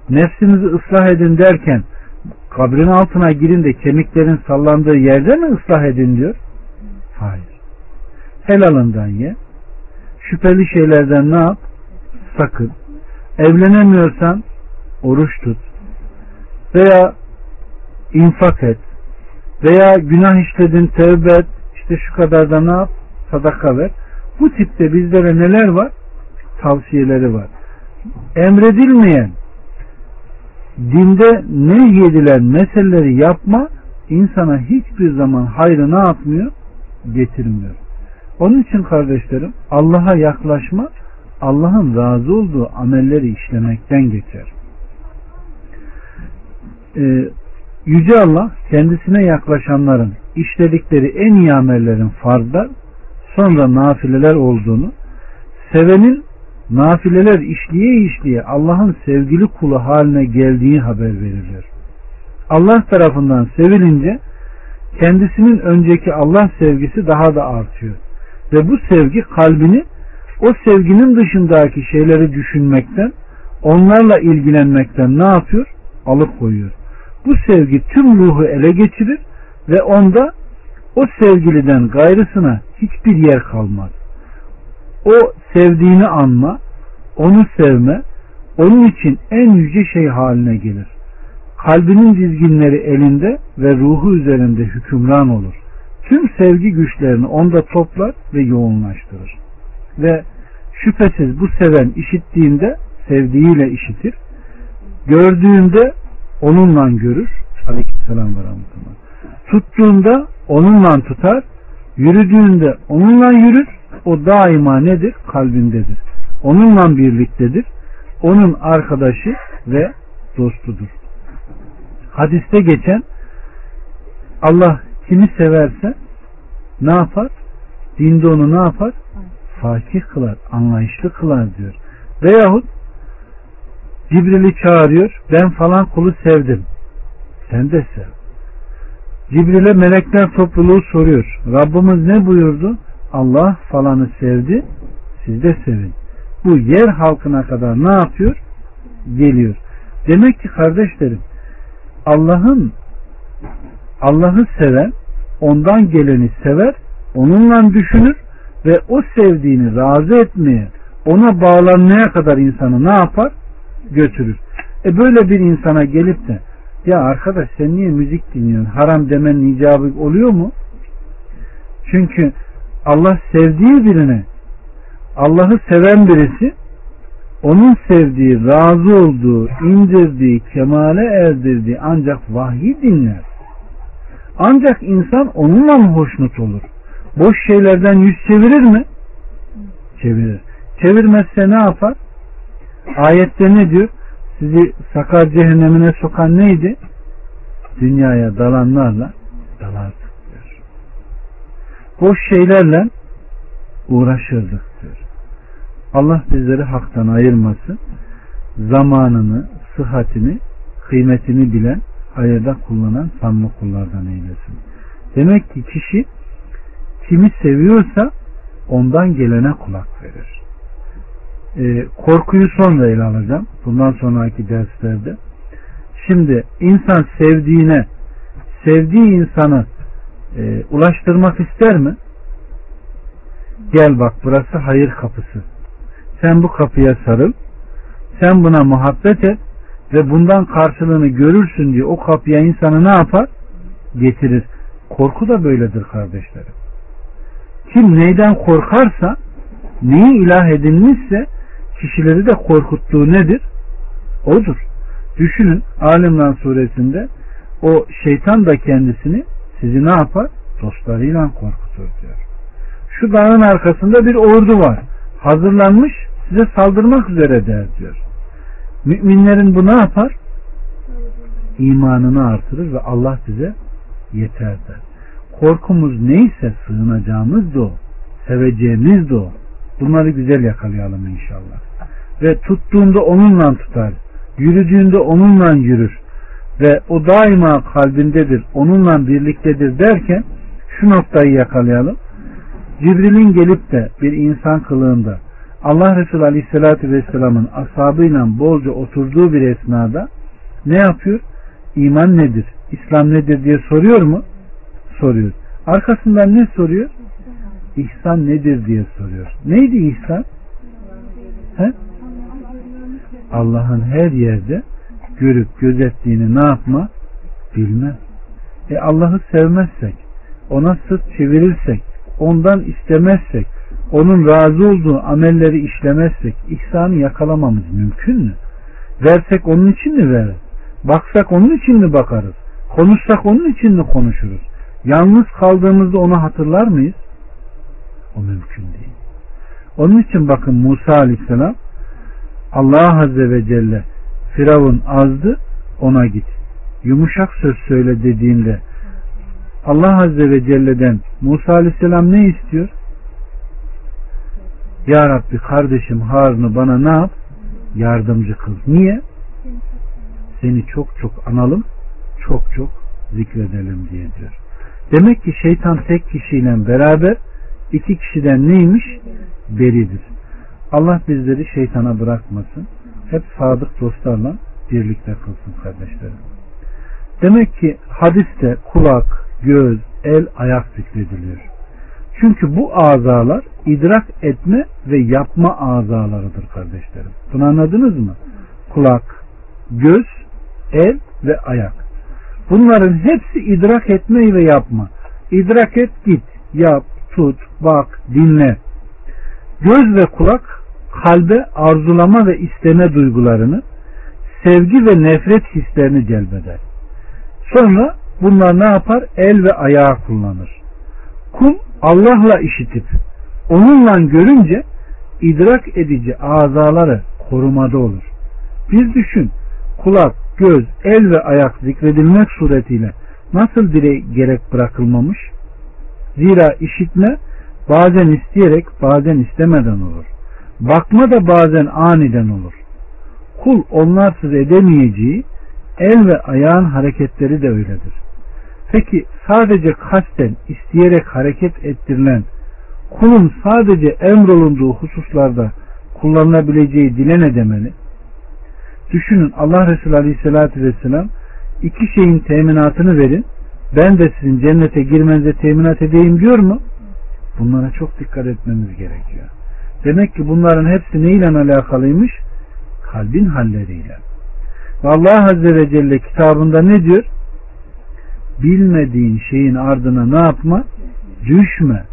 Nefsinizi ıslah edin derken kabrin altına girin de kemiklerin sallandığı yerde mi ıslah edin diyor? Hayır. Helalından ye. Şüpheli şeylerden ne yap? Sakın. Evlenemiyorsan oruç tut. Veya infak et. Veya günah işledin tevbe et. İşte şu kadar da ne yap? Sadaka ver. Bu tipte bizlere neler var? Tavsiyeleri var. Emredilmeyen dinde ne yedilen meseleleri yapma insana hiçbir zaman hayrı ne yapmıyor? Getirmiyor. Onun için kardeşlerim Allah'a yaklaşma Allah'ın razı olduğu amelleri işlemekten geçer. Ee, Yüce Allah kendisine yaklaşanların işledikleri en iyi amellerin farzlar sonra nafileler olduğunu sevenin nafileler işliye işliye Allah'ın sevgili kulu haline geldiği haber verilir. Allah tarafından sevilince kendisinin önceki Allah sevgisi daha da artıyor. Ve bu sevgi kalbini o sevginin dışındaki şeyleri düşünmekten, onlarla ilgilenmekten ne yapıyor? Alıkoyuyor. Bu sevgi tüm ruhu ele geçirir ve onda o sevgiliden gayrısına hiçbir yer kalmaz o sevdiğini anma, onu sevme, onun için en yüce şey haline gelir. Kalbinin dizginleri elinde ve ruhu üzerinde hükümran olur. Tüm sevgi güçlerini onda toplar ve yoğunlaştırır. Ve şüphesiz bu seven işittiğinde sevdiğiyle işitir. Gördüğünde onunla görür. Aleykümselam ve rahmetullah. Tuttuğunda onunla tutar. Yürüdüğünde onunla yürür o daima nedir? Kalbindedir. Onunla birliktedir. Onun arkadaşı ve dostudur. Hadiste geçen Allah kimi severse ne yapar? Dinde onu ne yapar? Fakih kılar, anlayışlı kılar diyor. Veyahut Cibril'i çağırıyor. Ben falan kulu sevdim. Sen de sev. Cibril'e melekler topluluğu soruyor. Rabbimiz ne buyurdu? Allah falanı sevdi siz de sevin. Bu yer halkına kadar ne yapıyor? Geliyor. Demek ki kardeşlerim Allah'ın Allah'ı seven ondan geleni sever, onunla düşünür ve o sevdiğini razı etmeye, ona bağlanmaya kadar insanı ne yapar? Götürür. E böyle bir insana gelip de ya arkadaş sen niye müzik dinliyorsun? Haram demenin icabı oluyor mu? Çünkü Allah sevdiği birine Allah'ı seven birisi onun sevdiği, razı olduğu, indirdiği, kemale erdirdiği ancak vahyi dinler. Ancak insan onunla mı hoşnut olur? Boş şeylerden yüz çevirir mi? Çevirir. Çevirmezse ne yapar? Ayette ne diyor? Sizi sakar cehennemine sokan neydi? Dünyaya dalanlarla dalardık diyor. Boş şeylerle uğraşırdık diyor. Allah bizleri haktan ayırmasın. Zamanını, sıhhatini, kıymetini bilen, hayırda kullanan sanma kullardan eylesin. Demek ki kişi kimi seviyorsa ondan gelene kulak verir. Ee, korkuyu sonra ele alacağım. Bundan sonraki derslerde. Şimdi insan sevdiğine, sevdiği insanı e, ulaştırmak ister mi? Gel bak burası hayır kapısı. Sen bu kapıya sarıl. Sen buna muhabbet et ve bundan karşılığını görürsün diye o kapıya insanı ne yapar? Getirir. Korku da böyledir kardeşlerim. Kim neyden korkarsa neyi ilah edinmişse kişileri de korkuttuğu nedir? Odur. Düşünün Alimran suresinde o şeytan da kendisini sizi ne yapar? Dostlarıyla korkutur diyor. Şu dağın arkasında bir ordu var. Hazırlanmış size saldırmak üzere der diyor. Müminlerin bu ne yapar? İmanını artırır ve Allah bize yeter der. Korkumuz neyse sığınacağımız da o. Seveceğimiz de o. Bunları güzel yakalayalım inşallah. Ve tuttuğunda onunla tutar. Yürüdüğünde onunla yürür. Ve o daima kalbindedir. Onunla birliktedir derken şu noktayı yakalayalım. Cibril'in gelip de bir insan kılığında Allah Resulü Aleyhisselatü Vesselam'ın ashabıyla bolca oturduğu bir esnada ne yapıyor? İman nedir? İslam nedir diye soruyor mu? Soruyor. Arkasından ne soruyor? İhsan nedir diye soruyor. Neydi ihsan? He? Allah'ın her yerde görüp gözettiğini ne yapma? Bilmez. E Allah'ı sevmezsek, ona sırt çevirirsek, ondan istemezsek, onun razı olduğu amelleri işlemezsek ihsanı yakalamamız mümkün mü? Versek onun için mi veririz? Baksak onun için mi bakarız? Konuşsak onun için mi konuşuruz? Yalnız kaldığımızda onu hatırlar mıyız? O mümkün değil. Onun için bakın Musa aleyhisselam Allah azze ve celle Firavun azdı ona git. Yumuşak söz söyle dediğinde Allah azze ve celle'den Musa aleyhisselam ne istiyor? Ya Rabbi kardeşim Harun'u bana ne yap? Yardımcı kıl. Niye? Seni çok çok analım, çok çok zikredelim diye diyor. Demek ki şeytan tek kişiyle beraber iki kişiden neymiş? Beridir. Allah bizleri şeytana bırakmasın. Hep sadık dostlarla birlikte kılsın kardeşlerim. Demek ki hadiste kulak, göz, el, ayak zikrediliyor. Çünkü bu azalar idrak etme ve yapma azalarıdır kardeşlerim. Bunu anladınız mı? Kulak, göz, el ve ayak. Bunların hepsi idrak etme ve yapma. İdrak et git, yap, tut, bak, dinle. Göz ve kulak kalbe arzulama ve isteme duygularını, sevgi ve nefret hislerini celbeder. Sonra bunlar ne yapar? El ve ayağı kullanır. Kul Allah'la işitip onunla görünce idrak edici azaları korumada olur. Bir düşün kulak, göz, el ve ayak zikredilmek suretiyle nasıl bire gerek bırakılmamış? Zira işitme bazen isteyerek bazen istemeden olur. Bakma da bazen aniden olur. Kul onlarsız edemeyeceği el ve ayağın hareketleri de öyledir. Peki sadece kasten isteyerek hareket ettirilen kulun sadece emrolunduğu hususlarda kullanılabileceği dile ne demeli? Düşünün Allah Resulü Aleyhisselatü Vesselam iki şeyin teminatını verin ben de sizin cennete girmenize teminat edeyim diyor mu? Bunlara çok dikkat etmemiz gerekiyor. Demek ki bunların hepsi neyle alakalıymış? Kalbin halleriyle. Ve Allah Azze ve Celle kitabında ne diyor? Bilmediğin şeyin ardına ne yapma? Düşme.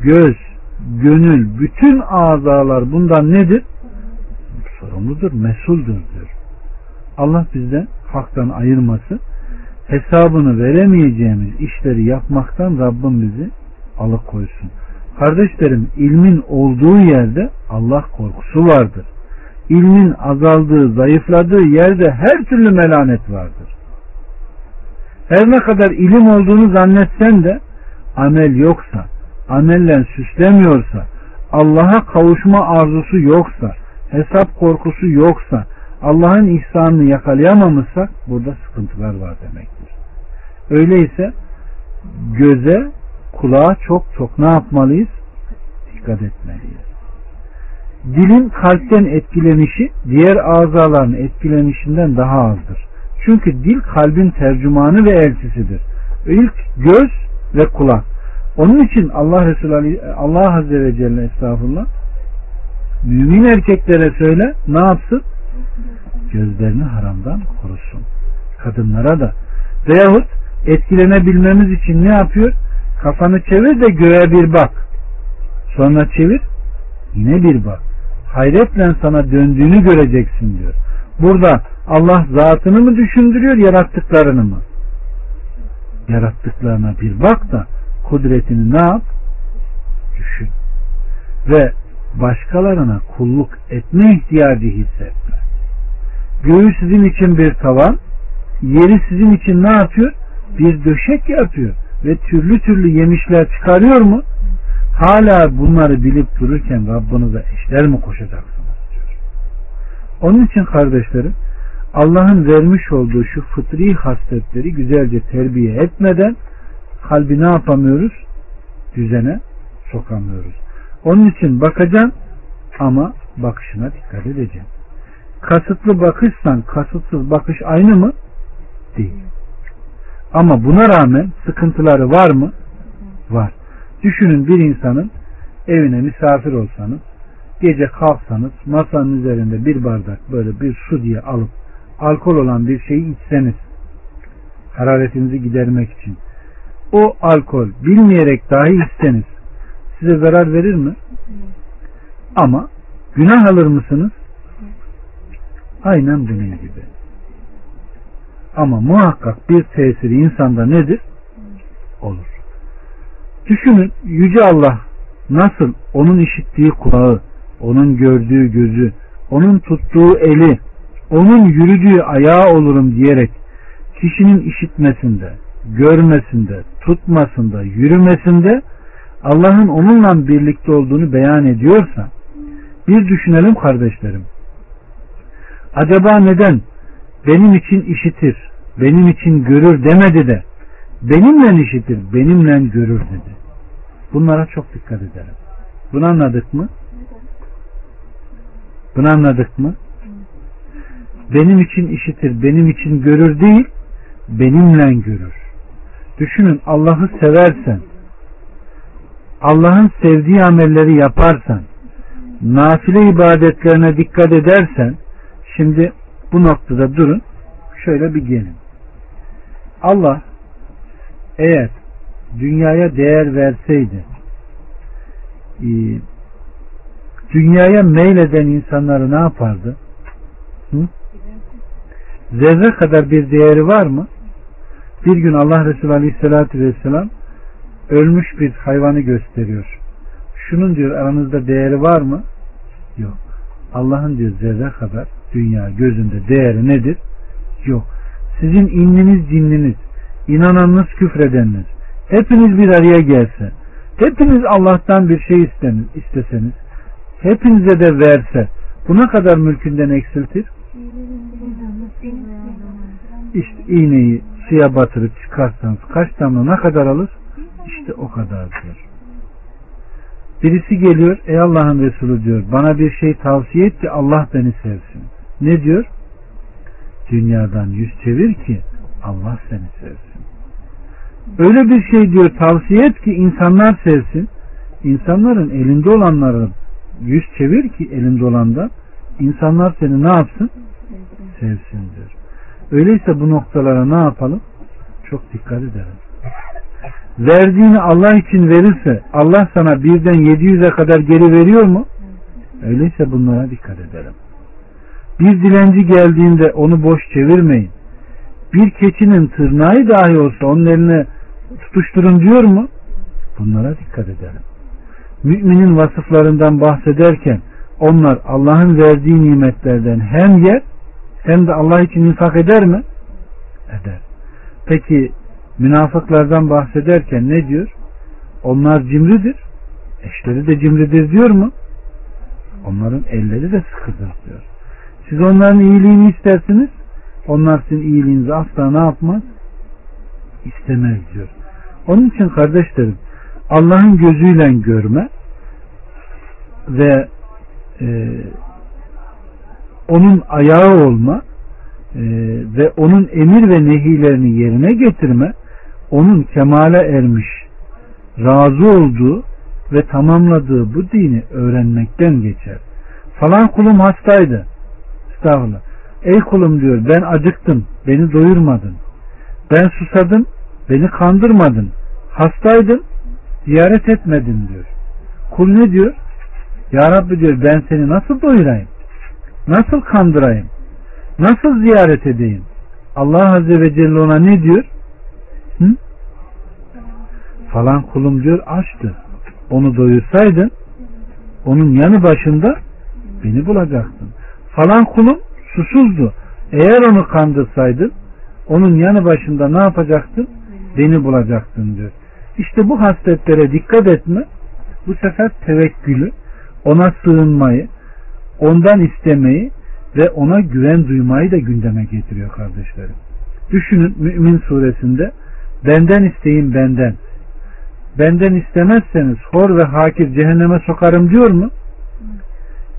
Göz, gönül, bütün azalar bundan nedir? Sorumludur, mesuldur diyor. Allah bizden haktan ayırması, hesabını veremeyeceğimiz işleri yapmaktan Rabbim bizi alıkoysun. Kardeşlerim ilmin olduğu yerde Allah korkusu vardır. İlmin azaldığı, zayıfladığı yerde her türlü melanet vardır. Her ne kadar ilim olduğunu zannetsen de amel yoksa, amellen süslemiyorsa, Allah'a kavuşma arzusu yoksa, hesap korkusu yoksa, Allah'ın ihsanını yakalayamamışsak burada sıkıntılar var demektir. Öyleyse göze, kulağa çok çok ne yapmalıyız? Dikkat etmeliyiz. Dilin kalpten etkilenişi diğer azaların etkilenişinden daha azdır. Çünkü dil kalbin tercümanı ve elçisidir. İlk göz ve kulak. Onun için Allah Resulü Allah Azze ve Celle estağfurullah mümin erkeklere söyle ne yapsın? Gözlerini haramdan korusun. Kadınlara da. Veyahut etkilenebilmemiz için ne yapıyor? Kafanı çevir de göğe bir bak. Sonra çevir yine bir bak. Hayretle sana döndüğünü göreceksin diyor. Burada Allah zatını mı düşündürüyor yarattıklarını mı? Yarattıklarına bir bak da kudretini ne yap? Düşün. Ve başkalarına kulluk etme ihtiyacı hissetme. Göğü sizin için bir tavan, yeri sizin için ne yapıyor? Bir döşek yapıyor ve türlü türlü yemişler çıkarıyor mu? Hala bunları bilip dururken Rabbinize eşler mi koşacaksınız. Onun için kardeşlerim Allah'ın vermiş olduğu şu fıtri hasletleri güzelce terbiye etmeden kalbi ne yapamıyoruz? Düzene sokamıyoruz. Onun için bakacağım ama bakışına dikkat edeceğim. Kasıtlı bakışsan kasıtsız bakış aynı mı? Değil. Ama buna rağmen sıkıntıları var mı? Var. Düşünün bir insanın evine misafir olsanız gece kalksanız masanın üzerinde bir bardak böyle bir su diye alıp alkol olan bir şeyi içseniz hararetinizi gidermek için o alkol bilmeyerek dahi içseniz size zarar verir mi? Ama günah alır mısınız? Aynen bunun gibi. Ama muhakkak bir tesiri insanda nedir? Olur. Düşünün Yüce Allah nasıl onun işittiği kulağı, onun gördüğü gözü, onun tuttuğu eli, onun yürüdüğü ayağı olurum diyerek kişinin işitmesinde, görmesinde, tutmasında, yürümesinde Allah'ın onunla birlikte olduğunu beyan ediyorsa bir düşünelim kardeşlerim. Acaba neden benim için işitir, benim için görür demedi de benimle işitir, benimle görür dedi. Bunlara çok dikkat edelim. Bunu anladık mı? Bunu anladık mı? Benim için işitir, benim için görür değil, benimle görür. Düşünün Allah'ı seversen, Allah'ın sevdiği amelleri yaparsan, nafile ibadetlerine dikkat edersen, şimdi bu noktada durun, şöyle bir gelin. Allah eğer dünyaya değer verseydi, e, dünyaya meyleden insanları ne yapardı? Hı? Zerre kadar bir değeri var mı? Bir gün Allah Resulü Aleyhisselatü Vesselam ölmüş bir hayvanı gösteriyor. Şunun diyor aranızda değeri var mı? Yok. Allah'ın diyor zerre kadar dünya gözünde değeri nedir? Yok. Sizin inniniz cinniniz, inananınız küfredeniniz, hepiniz bir araya gelse, hepiniz Allah'tan bir şey isteniz, isteseniz, hepinize de verse, buna kadar mülkünden eksiltir? İşte iğneyi suya batırıp çıkarsanız kaç damla ne kadar alır? İşte o kadar diyor. Birisi geliyor ey Allah'ın Resulü diyor bana bir şey tavsiye et ki Allah beni sevsin. Ne diyor? Dünyadan yüz çevir ki Allah seni sevsin. Öyle bir şey diyor tavsiye et ki insanlar sevsin. İnsanların elinde olanları yüz çevir ki elinde olanda insanlar seni ne yapsın? Sevsin diyor. Öyleyse bu noktalara ne yapalım? Çok dikkat edelim. Verdiğini Allah için verirse Allah sana birden 700'e kadar geri veriyor mu? Öyleyse bunlara dikkat edelim. Bir dilenci geldiğinde onu boş çevirmeyin. Bir keçinin tırnağı dahi olsa onun eline tutuşturun diyor mu? Bunlara dikkat edelim. Müminin vasıflarından bahsederken onlar Allah'ın verdiği nimetlerden hem yer hem de Allah için infak eder mi? Eder. Peki münafıklardan bahsederken ne diyor? Onlar cimridir. Eşleri de cimridir diyor mu? Onların elleri de sıkıdır diyor. Siz onların iyiliğini istersiniz. Onlar sizin iyiliğinizi asla ne yapmaz? İstemez diyor. Onun için kardeşlerim Allah'ın gözüyle görme ve e, onun ayağı olma e, ve onun emir ve nehilerini yerine getirme onun kemale ermiş razı olduğu ve tamamladığı bu dini öğrenmekten geçer. Falan kulum hastaydı. Estağfurullah. Ey kulum diyor ben acıktım. Beni doyurmadın. Ben susadım. Beni kandırmadın. Hastaydım. Ziyaret etmedin diyor. Kul ne diyor? Ya Rabbi diyor ben seni nasıl doyurayım? Nasıl kandırayım? Nasıl ziyaret edeyim? Allah Azze ve Celle ona ne diyor? Hı? Falan kulum diyor açtı. Onu doyursaydın onun yanı başında beni bulacaktın. Falan kulum susuzdu. Eğer onu kandırsaydın onun yanı başında ne yapacaktın? Beni bulacaktın diyor. İşte bu hasletlere dikkat etme bu sefer tevekkülü, ona sığınmayı, ondan istemeyi ve ona güven duymayı da gündeme getiriyor kardeşlerim. Düşünün Mümin suresinde benden isteyin benden. Benden istemezseniz hor ve hakir cehenneme sokarım diyor mu?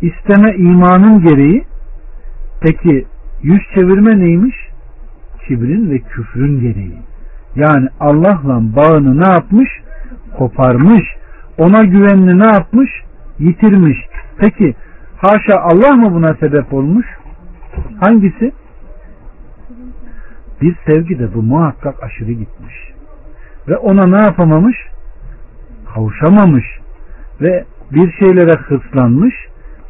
İsteme imanın gereği peki yüz çevirme neymiş? Kibrin ve küfrün gereği. Yani Allah'la bağını ne yapmış? Koparmış. Ona güvenini ne yapmış? Yitirmiş. Peki haşa Allah mı buna sebep olmuş? Hangisi? Bir sevgi de bu muhakkak aşırı gitmiş. Ve ona ne yapamamış? Kavuşamamış. Ve bir şeylere hırslanmış.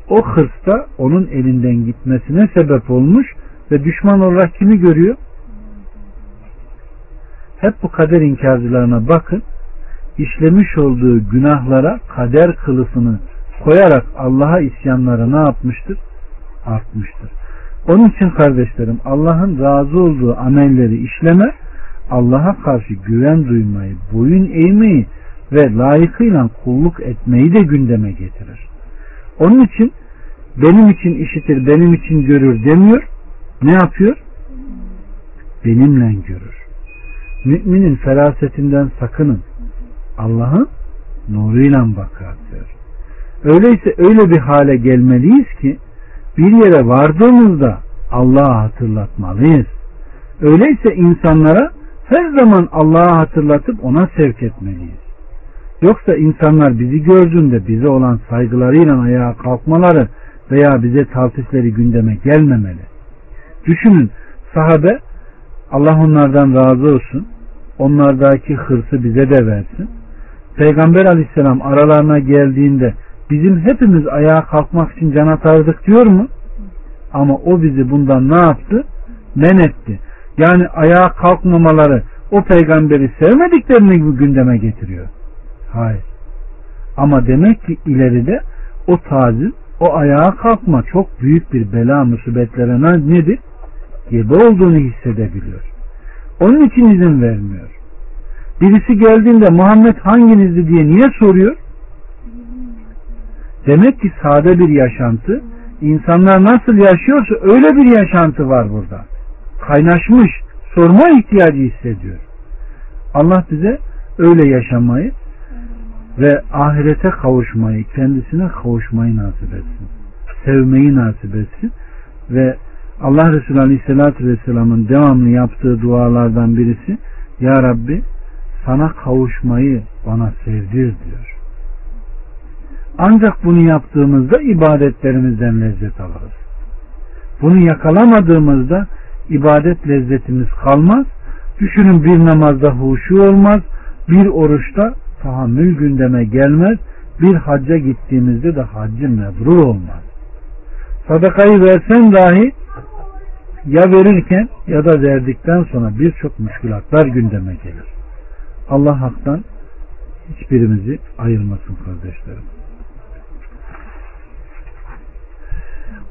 O hırsta onun elinden gitmesine sebep olmuş ve düşman olarak kimi görüyor? Hep bu kader inkarcılarına bakın. işlemiş olduğu günahlara kader kılıfını koyarak Allah'a isyanları ne yapmıştır? Artmıştır. Onun için kardeşlerim Allah'ın razı olduğu amelleri işleme, Allah'a karşı güven duymayı, boyun eğmeyi ve layıkıyla kulluk etmeyi de gündeme getirir. Onun için benim için işitir, benim için görür demiyor. Ne yapıyor? Benimle görür. Müminin ferasetinden sakının. Allah'ın nuruyla bakar diyor. Öyleyse öyle bir hale gelmeliyiz ki bir yere vardığımızda Allah'ı hatırlatmalıyız. Öyleyse insanlara her zaman Allah'ı hatırlatıp ona sevk etmeliyiz. Yoksa insanlar bizi gördüğünde bize olan saygılarıyla ayağa kalkmaları veya bize taltifleri gündeme gelmemeli. Düşünün sahabe Allah onlardan razı olsun. Onlardaki hırsı bize de versin. Peygamber aleyhisselam aralarına geldiğinde bizim hepimiz ayağa kalkmak için can atardık diyor mu? Ama o bizi bundan ne yaptı? Men etti. Yani ayağa kalkmamaları o peygamberi sevmediklerini gündeme getiriyor. Hayır. Ama demek ki ileride o taziz, o ayağa kalkma çok büyük bir bela musibetlere nedir? Gebe olduğunu hissedebiliyor. Onun için izin vermiyor. Birisi geldiğinde Muhammed hanginizdi diye niye soruyor? Demek ki sade bir yaşantı, insanlar nasıl yaşıyorsa öyle bir yaşantı var burada. Kaynaşmış, sorma ihtiyacı hissediyor. Allah bize öyle yaşamayı ve ahirete kavuşmayı, kendisine kavuşmayı nasip etsin. Sevmeyi nasip etsin. Ve Allah Resulü Aleyhisselatü Vesselam'ın devamlı yaptığı dualardan birisi Ya Rabbi sana kavuşmayı bana sevdir diyor. Ancak bunu yaptığımızda ibadetlerimizden lezzet alırız. Bunu yakalamadığımızda ibadet lezzetimiz kalmaz. Düşünün bir namazda huşu olmaz, bir oruçta tahammül gündeme gelmez, bir hacca gittiğimizde de haccı mebrur olmaz. Sadakayı versen dahi ya verirken ya da verdikten sonra birçok müşkülatlar gündeme gelir. Allah haktan hiçbirimizi ayırmasın kardeşlerim.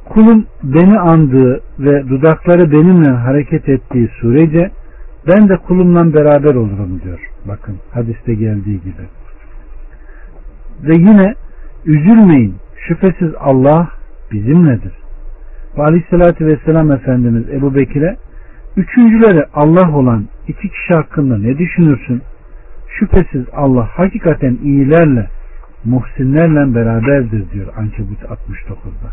Kulum beni andığı ve dudakları benimle hareket ettiği sürece ben de kulumla beraber olurum diyor. Bakın hadiste geldiği gibi. Ve yine üzülmeyin şüphesiz Allah bizimledir. Ve aleyhissalatü vesselam Efendimiz Ebu Bekir'e üçüncüleri Allah olan iki kişi hakkında ne düşünürsün? Şüphesiz Allah hakikaten iyilerle muhsinlerle beraberdir diyor Ankebut 69'da.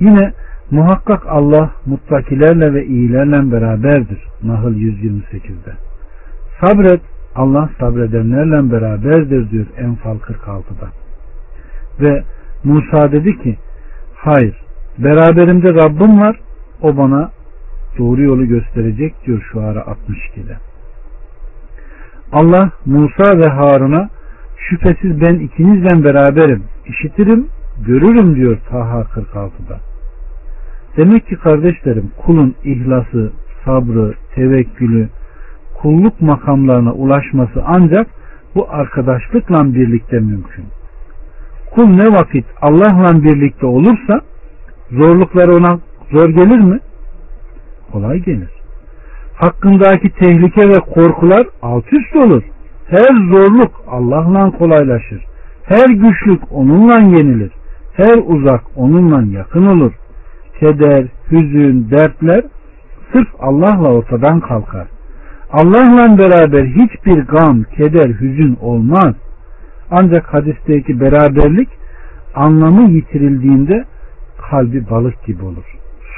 Yine muhakkak Allah muttakilerle ve iyilerle beraberdir. Nahl 128'de. Sabret Allah sabredenlerle beraberdir diyor Enfal 46'da. Ve Musa dedi ki hayır beraberimde Rabbim var o bana doğru yolu gösterecek diyor şu ara 62'de. Allah Musa ve Harun'a şüphesiz ben ikinizle beraberim, işitirim, görürüm diyor Taha 46'da. Demek ki kardeşlerim kulun ihlası, sabrı, tevekkülü, kulluk makamlarına ulaşması ancak bu arkadaşlıkla birlikte mümkün. Kul ne vakit Allah'la birlikte olursa zorluklar ona zor gelir mi? Kolay gelir. Hakkındaki tehlike ve korkular alt üst olur. Her zorluk Allah'la kolaylaşır. Her güçlük onunla yenilir. Her uzak onunla yakın olur. Keder, hüzün, dertler sırf Allah'la ortadan kalkar. Allah'la beraber hiçbir gam, keder, hüzün olmaz. Ancak hadisteki beraberlik anlamı yitirildiğinde kalbi balık gibi olur.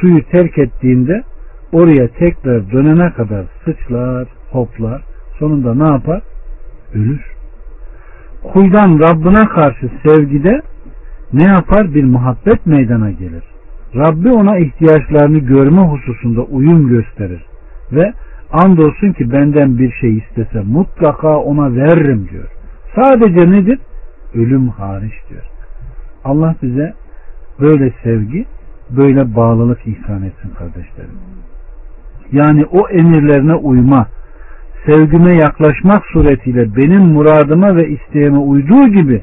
Suyu terk ettiğinde oraya tekrar dönene kadar sıçlar, hoplar. Sonunda ne yapar? Ölür. Kuldan Rabbine karşı sevgide ne yapar? Bir muhabbet meydana gelir. Rabbi ona ihtiyaçlarını görme hususunda uyum gösterir ve andolsun ki benden bir şey istese mutlaka ona veririm diyor. Sadece nedir? Ölüm hariç diyor. Allah bize böyle sevgi, böyle bağlılık ihsan etsin kardeşlerim. Yani o emirlerine uyma, sevgime yaklaşmak suretiyle benim muradıma ve isteğime uyduğu gibi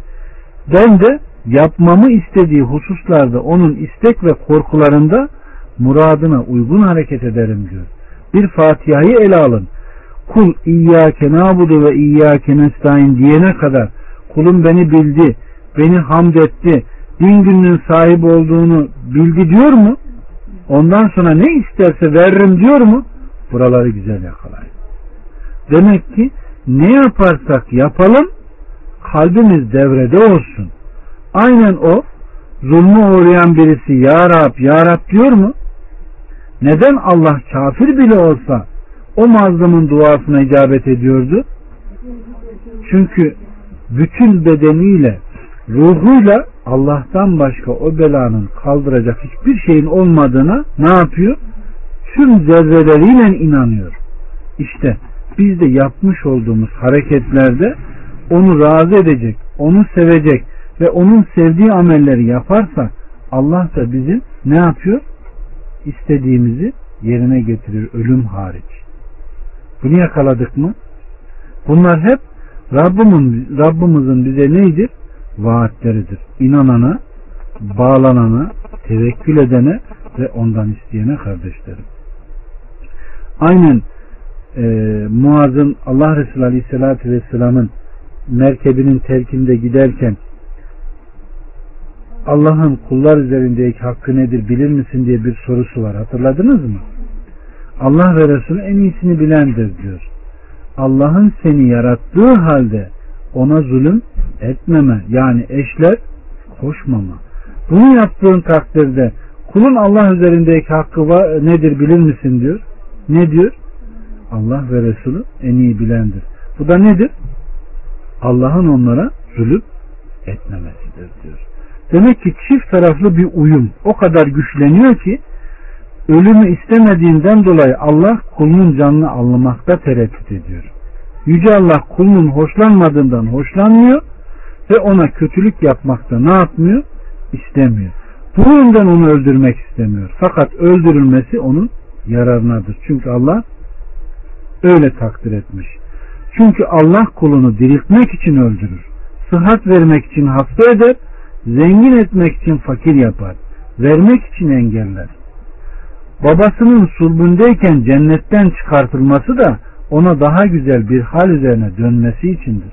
ben de yapmamı istediği hususlarda onun istek ve korkularında muradına uygun hareket ederim diyor. Bir Fatiha'yı ele alın. Kul İyyâke nâbudu ve İyyâke nestaîn diyene kadar kulum beni bildi, beni hamd etti, bin günün sahibi olduğunu bildi diyor mu? Ondan sonra ne isterse veririm diyor mu? Buraları güzel yakalayın. Demek ki ne yaparsak yapalım kalbimiz devrede olsun. Aynen o zulmü uğrayan birisi Ya Rab, Ya Rab diyor mu? Neden Allah kafir bile olsa o mazlumun duasına icabet ediyordu? Çünkü bütün bedeniyle, ruhuyla Allah'tan başka o belanın kaldıracak hiçbir şeyin olmadığına ne yapıyor? Tüm zerreleriyle inanıyor. İşte biz de yapmış olduğumuz hareketlerde onu razı edecek, onu sevecek ve onun sevdiği amelleri yaparsa Allah da bizim ne yapıyor? İstediğimizi yerine getirir ölüm hariç. Bunu yakaladık mı? Bunlar hep Rabbimin, Rabbimizin bize neydir? Vaatleridir. İnanana, bağlanana, tevekkül edene ve ondan isteyene kardeşlerim. Aynen e, Muaz'ın Allah Resulü Aleyhisselatü Vesselam'ın merkebinin terkinde giderken Allah'ın kullar üzerindeki hakkı nedir bilir misin diye bir sorusu var. Hatırladınız mı? Allah ve Resulü en iyisini bilendir diyor. Allah'ın seni yarattığı halde ona zulüm etmeme yani eşler koşmama. Bunu yaptığın takdirde kulun Allah üzerindeki hakkı var, nedir bilir misin diyor. Ne diyor? Allah ve Resulü en iyi bilendir. Bu da nedir? Allah'ın onlara zulüm etmemesidir diyor. Demek ki çift taraflı bir uyum o kadar güçleniyor ki ölümü istemediğinden dolayı Allah kulunun canını almakta tereddüt ediyor. Yüce Allah kulunun hoşlanmadığından hoşlanmıyor ve ona kötülük yapmakta ne yapmıyor? İstemiyor. Bu yönden onu öldürmek istemiyor. Fakat öldürülmesi onun yararınadır. Çünkü Allah öyle takdir etmiş. Çünkü Allah kulunu diriltmek için öldürür. Sıhhat vermek için hasta eder, zengin etmek için fakir yapar, vermek için engeller. Babasının sulbündeyken cennetten çıkartılması da ona daha güzel bir hal üzerine dönmesi içindir.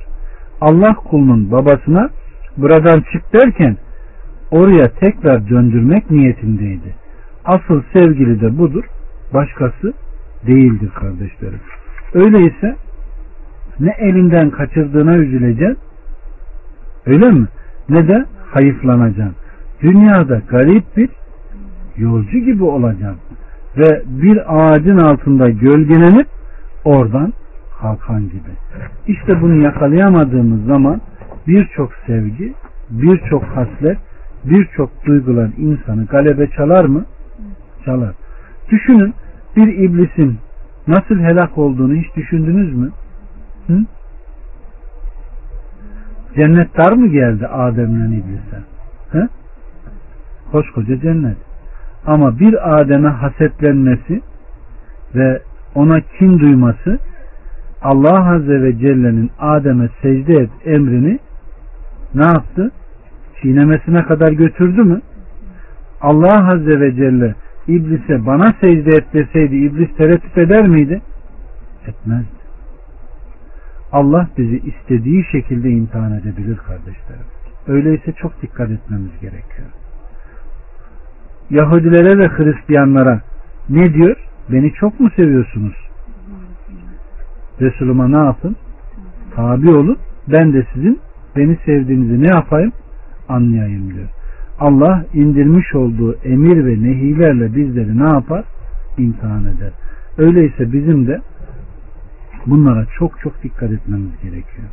Allah kulunun babasına buradan çık derken oraya tekrar döndürmek niyetindeydi. Asıl sevgili de budur. Başkası değildir kardeşlerim. Öyleyse ne elinden kaçırdığına üzüleceksin öyle mi? Ne de hayıflanacaksın. Dünyada garip bir yolcu gibi olacaksın. Ve bir ağacın altında gölgelenip oradan kalkan gibi. İşte bunu yakalayamadığımız zaman birçok sevgi, birçok haslet, birçok duygular insanı galebe çalar mı? Çalar. Düşünün bir iblisin nasıl helak olduğunu hiç düşündünüz mü? Hı? Cennet dar mı geldi Adem'le iblise? He? Koskoca cennet. Ama bir Adem'e hasetlenmesi ve ona kin duyması Allah Azze ve Celle'nin Adem'e secde et emrini ne yaptı? Çiğnemesine kadar götürdü mü? Allah Azze ve Celle İblise bana secde et deseydi iblis tereddüt eder miydi? Etmezdi. Allah bizi istediği şekilde imtihan edebilir kardeşlerim. Öyleyse çok dikkat etmemiz gerekiyor. Yahudilere ve Hristiyanlara ne diyor? Beni çok mu seviyorsunuz? Resulüme ne yapın? Tabi olun. Ben de sizin beni sevdiğinizi ne yapayım? Anlayayım diyor. Allah indirmiş olduğu emir ve nehilerle bizleri ne yapar? İmtihan eder. Öyleyse bizim de bunlara çok çok dikkat etmemiz gerekiyor.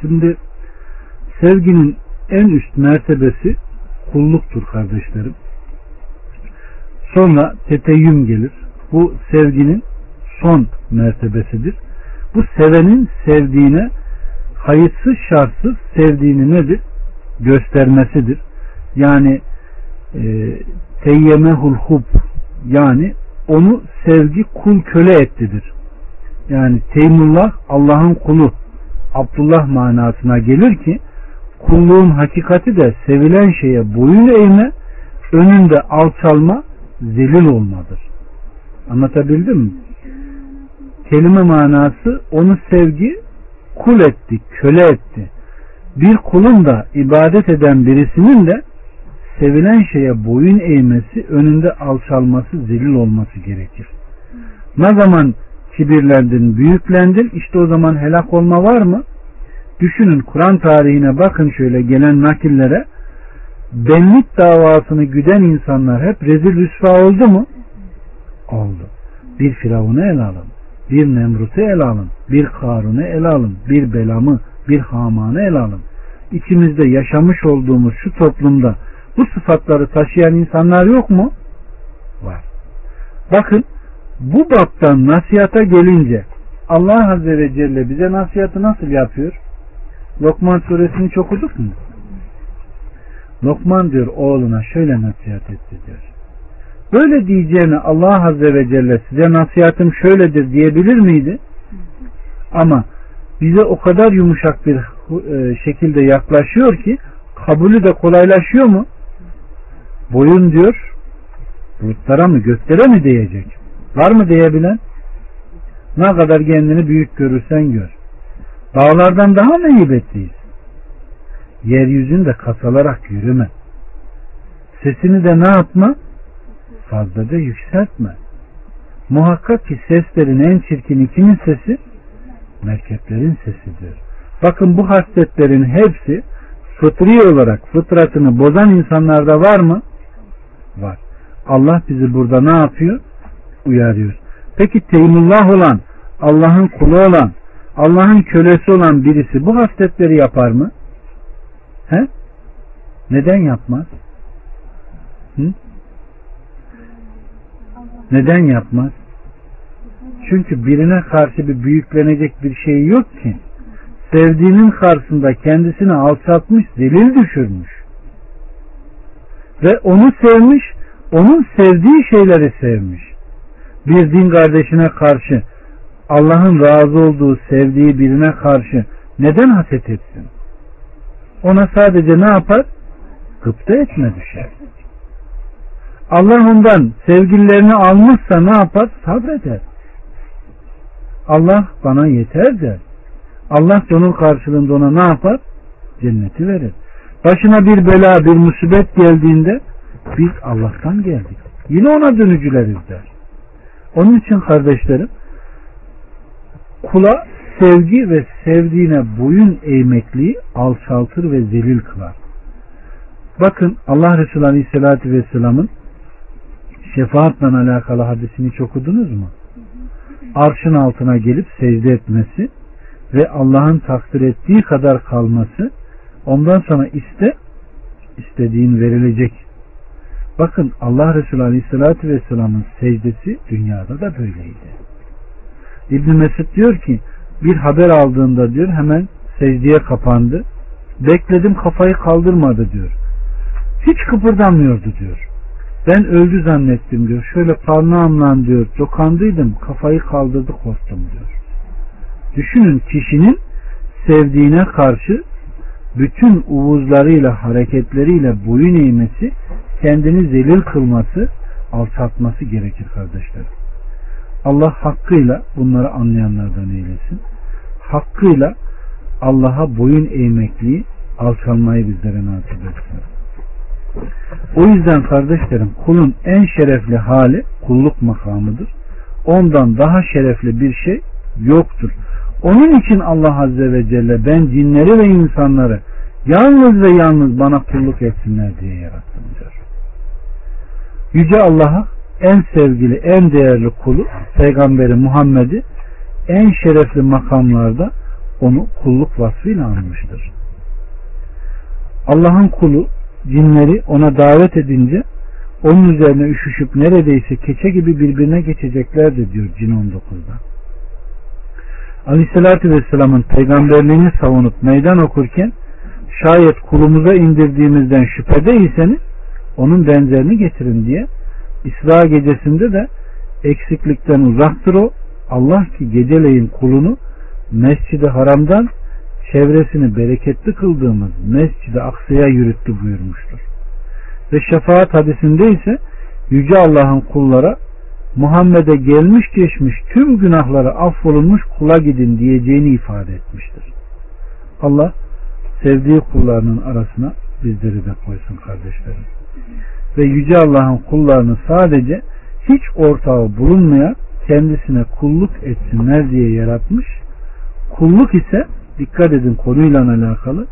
Şimdi sevginin en üst mertebesi kulluktur kardeşlerim. Sonra teteyyüm gelir. Bu sevginin son mertebesidir. Bu sevenin sevdiğine kayıtsız şartsız sevdiğini nedir? Göstermesidir. Yani e, teyyemehul hub yani onu sevgi kul köle ettidir. Yani Teymullah Allah'ın kulu Abdullah manasına gelir ki kulluğun hakikati de sevilen şeye boyun eğme, önünde alçalma, zelil olmadır. Anlatabildim mi? Kelime manası onu sevgi kul etti, köle etti. Bir kulun da ibadet eden birisinin de sevilen şeye boyun eğmesi, önünde alçalması, zelil olması gerekir. Ne zaman kibirlendin, büyüklendin, işte o zaman helak olma var mı? Düşünün Kur'an tarihine bakın şöyle gelen nakillere. Benlik davasını güden insanlar hep rezil rüsva oldu mu? Oldu. Bir Firavun'u ele alın. Bir Nemrut'u ele alın. Bir Karun'u ele alın. Bir Belam'ı, bir Haman'ı ele alın. İçimizde yaşamış olduğumuz şu toplumda bu sıfatları taşıyan insanlar yok mu? Var. Bakın bu baptan nasihata gelince Allah Azze ve Celle bize nasihatı nasıl yapıyor? Lokman suresini çok okuduk mu? Lokman diyor oğluna şöyle nasihat etti diyor. Böyle diyeceğine Allah Azze ve Celle size nasihatım şöyledir diyebilir miydi? Ama bize o kadar yumuşak bir e, şekilde yaklaşıyor ki kabulü de kolaylaşıyor mu? Boyun diyor bulutlara mı göklere mi değecek? Var mı diyebilen? Ne kadar kendini büyük görürsen gör. Dağlardan daha mı heybetliyiz? Yeryüzünde kasalarak yürüme. Sesini de ne yapma? Fazlaca yükseltme. Muhakkak ki seslerin en çirkini kimin sesi? Merkeplerin sesidir. Bakın bu hasletlerin hepsi fıtri olarak fıtratını bozan insanlarda var mı? Var. Allah bizi burada ne yapıyor? Uyarıyor. Peki Teymullah olan, Allah'ın kulu olan, Allah'ın kölesi olan birisi bu hasletleri yapar mı? He? Neden yapmaz? Hı? Neden yapmaz? Çünkü birine karşı bir büyüklenecek bir şey yok ki. Sevdiğinin karşısında kendisini alçaltmış, zelil düşürmüş. Ve onu sevmiş, onun sevdiği şeyleri sevmiş. Bir din kardeşine karşı, Allah'ın razı olduğu, sevdiği birine karşı neden haset etsin? Ona sadece ne yapar? Gıpta etme düşer. Allah ondan sevgililerini almışsa ne yapar? Sabreder. Allah bana yeter der. Allah onun karşılığında ona ne yapar? Cenneti verir. Başına bir bela, bir musibet geldiğinde biz Allah'tan geldik. Yine ona dönücüleriz der. Onun için kardeşlerim kula sevgi ve sevdiğine boyun eğmekliği alçaltır ve zelil kılar. Bakın Allah Resulü Aleyhisselatü Vesselam'ın şefaatle alakalı hadisini hiç okudunuz mu? Arşın altına gelip secde etmesi ve Allah'ın takdir ettiği kadar kalması ondan sonra iste istediğin verilecek. Bakın Allah Resulü Aleyhisselatü Vesselam'ın secdesi dünyada da böyleydi. İbn Mesud diyor ki bir haber aldığında diyor hemen secdeye kapandı. Bekledim kafayı kaldırmadı diyor. Hiç kıpırdamıyordu diyor. Ben öldü zannettim diyor. Şöyle parmağımla diyor dokandıydım kafayı kaldırdı korktum diyor. Düşünün kişinin sevdiğine karşı bütün uvuzlarıyla hareketleriyle boyun eğmesi kendini zelil kılması alçaltması gerekir kardeşlerim. Allah hakkıyla bunları anlayanlardan eylesin. Hakkıyla Allah'a boyun eğmekliği alçalmayı bizlere nasip etsin. O yüzden kardeşlerim kulun en şerefli hali kulluk makamıdır. Ondan daha şerefli bir şey yoktur. Onun için Allah Azze ve Celle ben cinleri ve insanları yalnız ve yalnız bana kulluk etsinler diye yarattım diyor. Yüce Allah'a en sevgili, en değerli kulu Peygamberi Muhammed'i en şerefli makamlarda onu kulluk vasfıyla anmıştır. Allah'ın kulu cinleri ona davet edince onun üzerine üşüşüp neredeyse keçe gibi birbirine geçeceklerdi diyor cin 19'da. Aleyhissalatü Vesselam'ın peygamberliğini savunup meydan okurken şayet kulumuza indirdiğimizden şüphedeyseniz onun benzerini getirin diye İsra gecesinde de eksiklikten uzaktır o. Allah ki geceleyin kulunu mescidi haramdan çevresini bereketli kıldığımız mescidi aksaya yürüttü buyurmuştur. Ve şefaat hadisinde ise Yüce Allah'ın kullara Muhammed'e gelmiş geçmiş tüm günahları affolunmuş kula gidin diyeceğini ifade etmiştir. Allah sevdiği kullarının arasına bizleri de koysun kardeşlerim. Ve Yüce Allah'ın kullarını sadece hiç ortağı bulunmayan kendisine kulluk etsinler diye yaratmış. Kulluk ise dikkat edin konuyla alakalı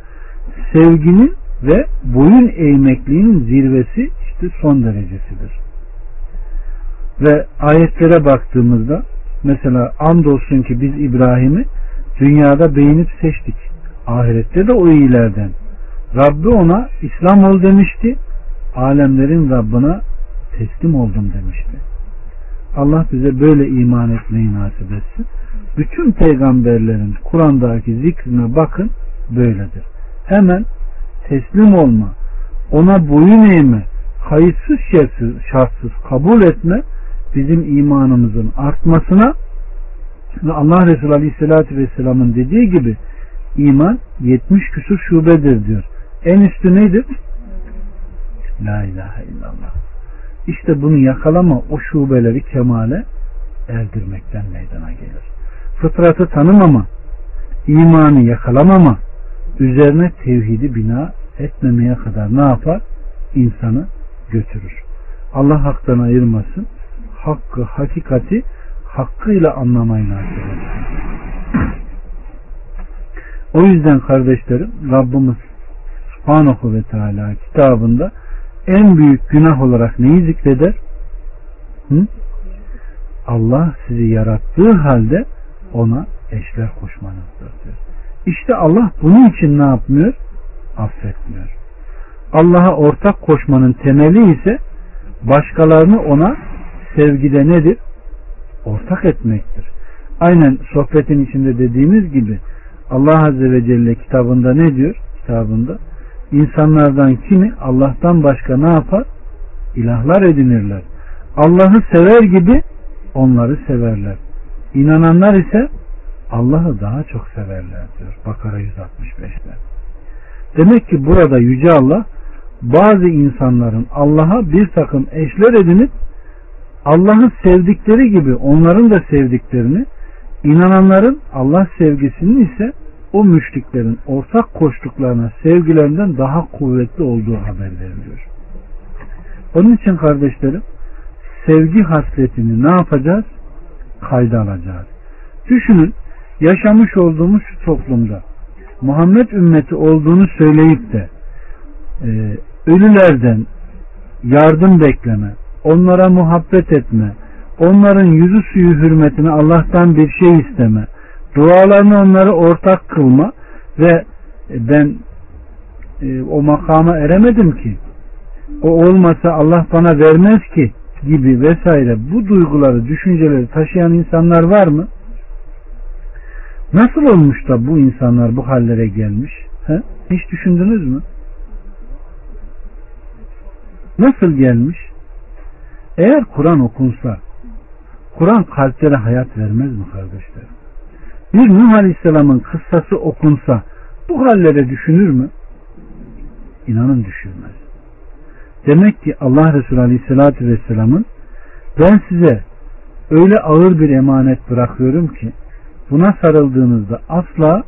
sevginin ve boyun eğmekliğinin zirvesi işte son derecesidir. Ve ayetlere baktığımızda mesela andolsun ki biz İbrahim'i dünyada beğenip seçtik. Ahirette de o iyilerden. Rabbi ona İslam ol demişti. Alemlerin Rabbına teslim oldum demişti. Allah bize böyle iman etmeyi nasip etsin. Bütün peygamberlerin Kur'an'daki zikrine bakın böyledir. Hemen teslim olma, ona boyun eğme, kayıtsız şartsız, şartsız kabul etme bizim imanımızın artmasına ve Allah Resulü Aleyhisselatü Vesselam'ın dediği gibi iman 70 küsur şubedir diyor. En üstü nedir? La ilahe illallah. İşte bunu yakalama o şubeleri kemale erdirmekten meydana gelir. Fıtratı tanımama, imanı yakalamama, üzerine tevhidi bina etmemeye kadar ne yapar? İnsanı götürür. Allah haktan ayırmasın. Hakkı, hakikati hakkıyla anlamayı nasip O yüzden kardeşlerim Rabbimiz Subhanahu ve Teala kitabında en büyük günah olarak neyi zikreder? Hı? Allah sizi yarattığı halde ona eşler koşmanızdır diyor. İşte Allah bunun için ne yapmıyor? Affetmiyor. Allah'a ortak koşmanın temeli ise başkalarını ona sevgide nedir? Ortak etmektir. Aynen sohbetin içinde dediğimiz gibi Allah Azze ve Celle kitabında ne diyor? Kitabında insanlardan kimi Allah'tan başka ne yapar? İlahlar edinirler. Allah'ı sever gibi onları severler. İnananlar ise Allah'ı daha çok severler diyor. Bakara 165'te. Demek ki burada Yüce Allah bazı insanların Allah'a bir takım eşler edinip Allah'ı sevdikleri gibi onların da sevdiklerini inananların Allah sevgisinin ise o müşriklerin ortak koştuklarına sevgilerinden daha kuvvetli olduğu haber veriliyor. Onun için kardeşlerim sevgi hasletini ne yapacağız? Kayda alacağız. Düşünün yaşamış olduğumuz şu toplumda Muhammed ümmeti olduğunu söyleyip de e, ölülerden yardım bekleme, onlara muhabbet etme, onların yüzü suyu hürmetine Allah'tan bir şey isteme, dualarını onları ortak kılma ve ben e, o makama eremedim ki o olmasa Allah bana vermez ki gibi vesaire bu duyguları, düşünceleri taşıyan insanlar var mı? Nasıl olmuş da bu insanlar bu hallere gelmiş? He? Hiç düşündünüz mü? Nasıl gelmiş? Eğer Kur'an okunsa, Kur'an kalplere hayat vermez mi kardeşler? Bir Nuh Aleyhisselam'ın kıssası okunsa bu hallere düşünür mü? İnanın düşünmez. Demek ki Allah Resulü Aleyhisselatü Vesselam'ın ben size öyle ağır bir emanet bırakıyorum ki buna sarıldığınızda asla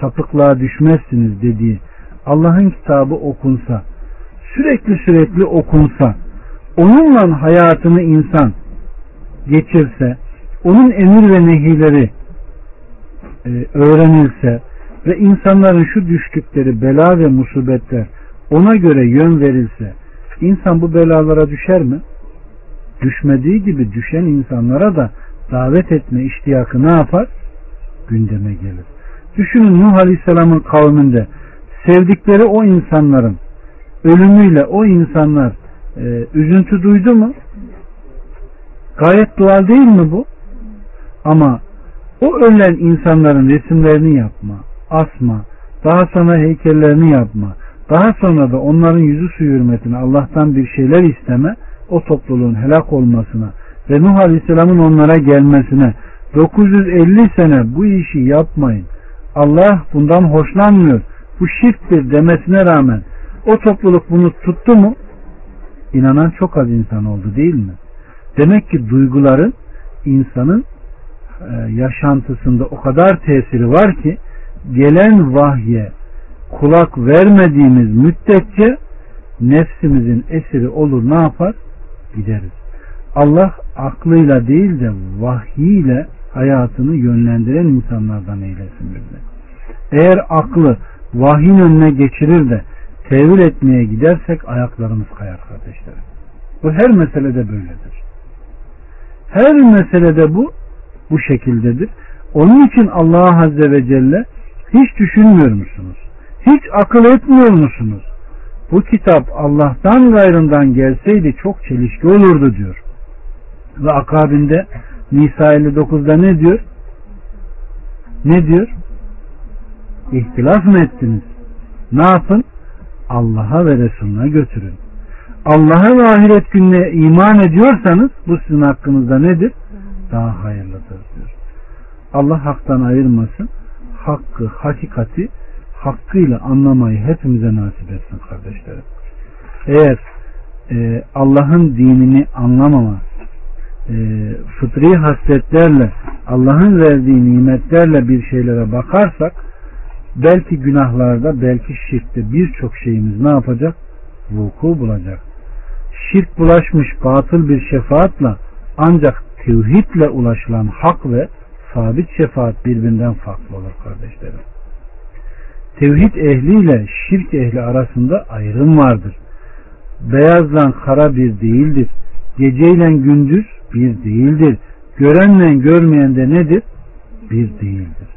sapıklığa düşmezsiniz dediği Allah'ın kitabı okunsa sürekli sürekli okunsa onunla hayatını insan geçirse onun emir ve nehileri öğrenilse ve insanların şu düştükleri bela ve musibetler ona göre yön verilse insan bu belalara düşer mi? Düşmediği gibi düşen insanlara da davet etme iştiyakı ne yapar? Gündeme gelir. Düşünün Nuh Aleyhisselam'ın kavminde sevdikleri o insanların ölümüyle o insanlar e, üzüntü duydu mu? Gayet doğal değil mi bu? Ama o ölen insanların resimlerini yapma, asma, daha sonra heykellerini yapma, daha sonra da onların yüzü suyu hürmetine Allah'tan bir şeyler isteme, o topluluğun helak olmasına ve Nuh Aleyhisselam'ın onlara gelmesine 950 sene bu işi yapmayın. Allah bundan hoşlanmıyor. Bu şirktir demesine rağmen o topluluk bunu tuttu mu? İnanan çok az insan oldu değil mi? Demek ki duyguların insanın yaşantısında o kadar tesiri var ki gelen vahye kulak vermediğimiz müddetçe nefsimizin esiri olur ne yapar? Gideriz. Allah aklıyla değil de vahyiyle hayatını yönlendiren insanlardan eylesin bizi. Eğer aklı vahyin önüne geçirir de tevil etmeye gidersek ayaklarımız kayar kardeşlerim. Bu her meselede böyledir. Her meselede bu bu şekildedir. Onun için Allah Azze ve Celle hiç düşünmüyor musunuz? Hiç akıl etmiyor musunuz? Bu kitap Allah'tan gayrından gelseydi çok çelişki olurdu diyor. Ve akabinde Nisa 59'da ne diyor? Ne diyor? İhtilaf mı ettiniz? Ne yapın? Allah'a ve Resulüne götürün. Allah'a ve ahiret gününe iman ediyorsanız bu sizin hakkınızda nedir? Daha hayırlıdır diyor. Allah haktan ayırmasın. Hakkı, hakikati hakkıyla anlamayı hepimize nasip etsin kardeşlerim. Eğer e, Allah'ın dinini anlamama, e, fıtri hasletlerle, Allah'ın verdiği nimetlerle bir şeylere bakarsak, belki günahlarda, belki şirkte birçok şeyimiz ne yapacak? Vuku bulacak. Şirk bulaşmış batıl bir şefaatla ancak tevhidle ulaşılan hak ve sabit şefaat birbirinden farklı olur kardeşlerim. Tevhid ehliyle şirk ehli arasında ayrım vardır. Beyazla kara bir değildir. Geceyle gündüz bir değildir. Görenle görmeyen de nedir? Bir değildir.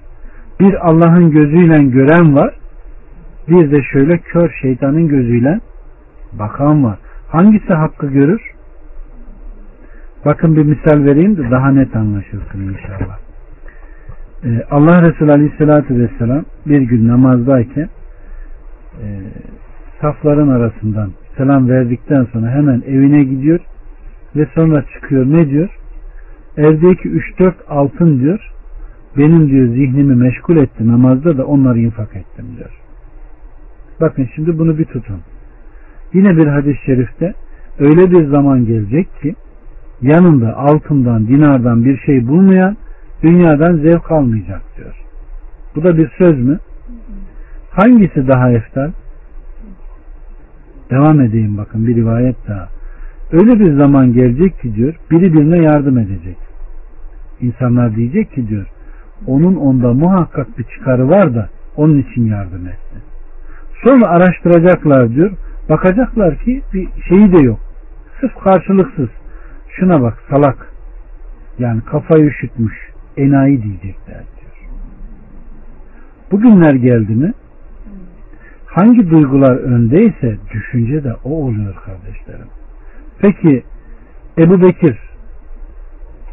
Bir Allah'ın gözüyle gören var. Bir de şöyle kör şeytanın gözüyle bakan var. Hangisi hakkı görür? Bakın bir misal vereyim de daha net anlaşılsın inşallah. Ee, Allah Resulü Aleyhisselatü Vesselam bir gün namazdayken e, safların arasından selam verdikten sonra hemen evine gidiyor ve sonra çıkıyor. Ne diyor? Evdeki 3-4 altın diyor benim diyor zihnimi meşgul etti namazda da onları infak ettim diyor. Bakın şimdi bunu bir tutun. Yine bir hadis-i şerifte öyle bir zaman gelecek ki yanında altından, dinardan bir şey bulmayan dünyadan zevk almayacak diyor. Bu da bir söz mü? Hangisi daha eftal? Devam edeyim bakın bir rivayet daha. Öyle bir zaman gelecek ki diyor biri birine yardım edecek. İnsanlar diyecek ki diyor onun onda muhakkak bir çıkarı var da onun için yardım etti. Sonra araştıracaklar diyor. Bakacaklar ki bir şeyi de yok. Sırf karşılıksız. Şuna bak salak. Yani kafayı üşütmüş. Enayi diyecekler diyor. Bugünler geldi mi hangi duygular öndeyse düşünce de o oluyor kardeşlerim. Peki Ebu Bekir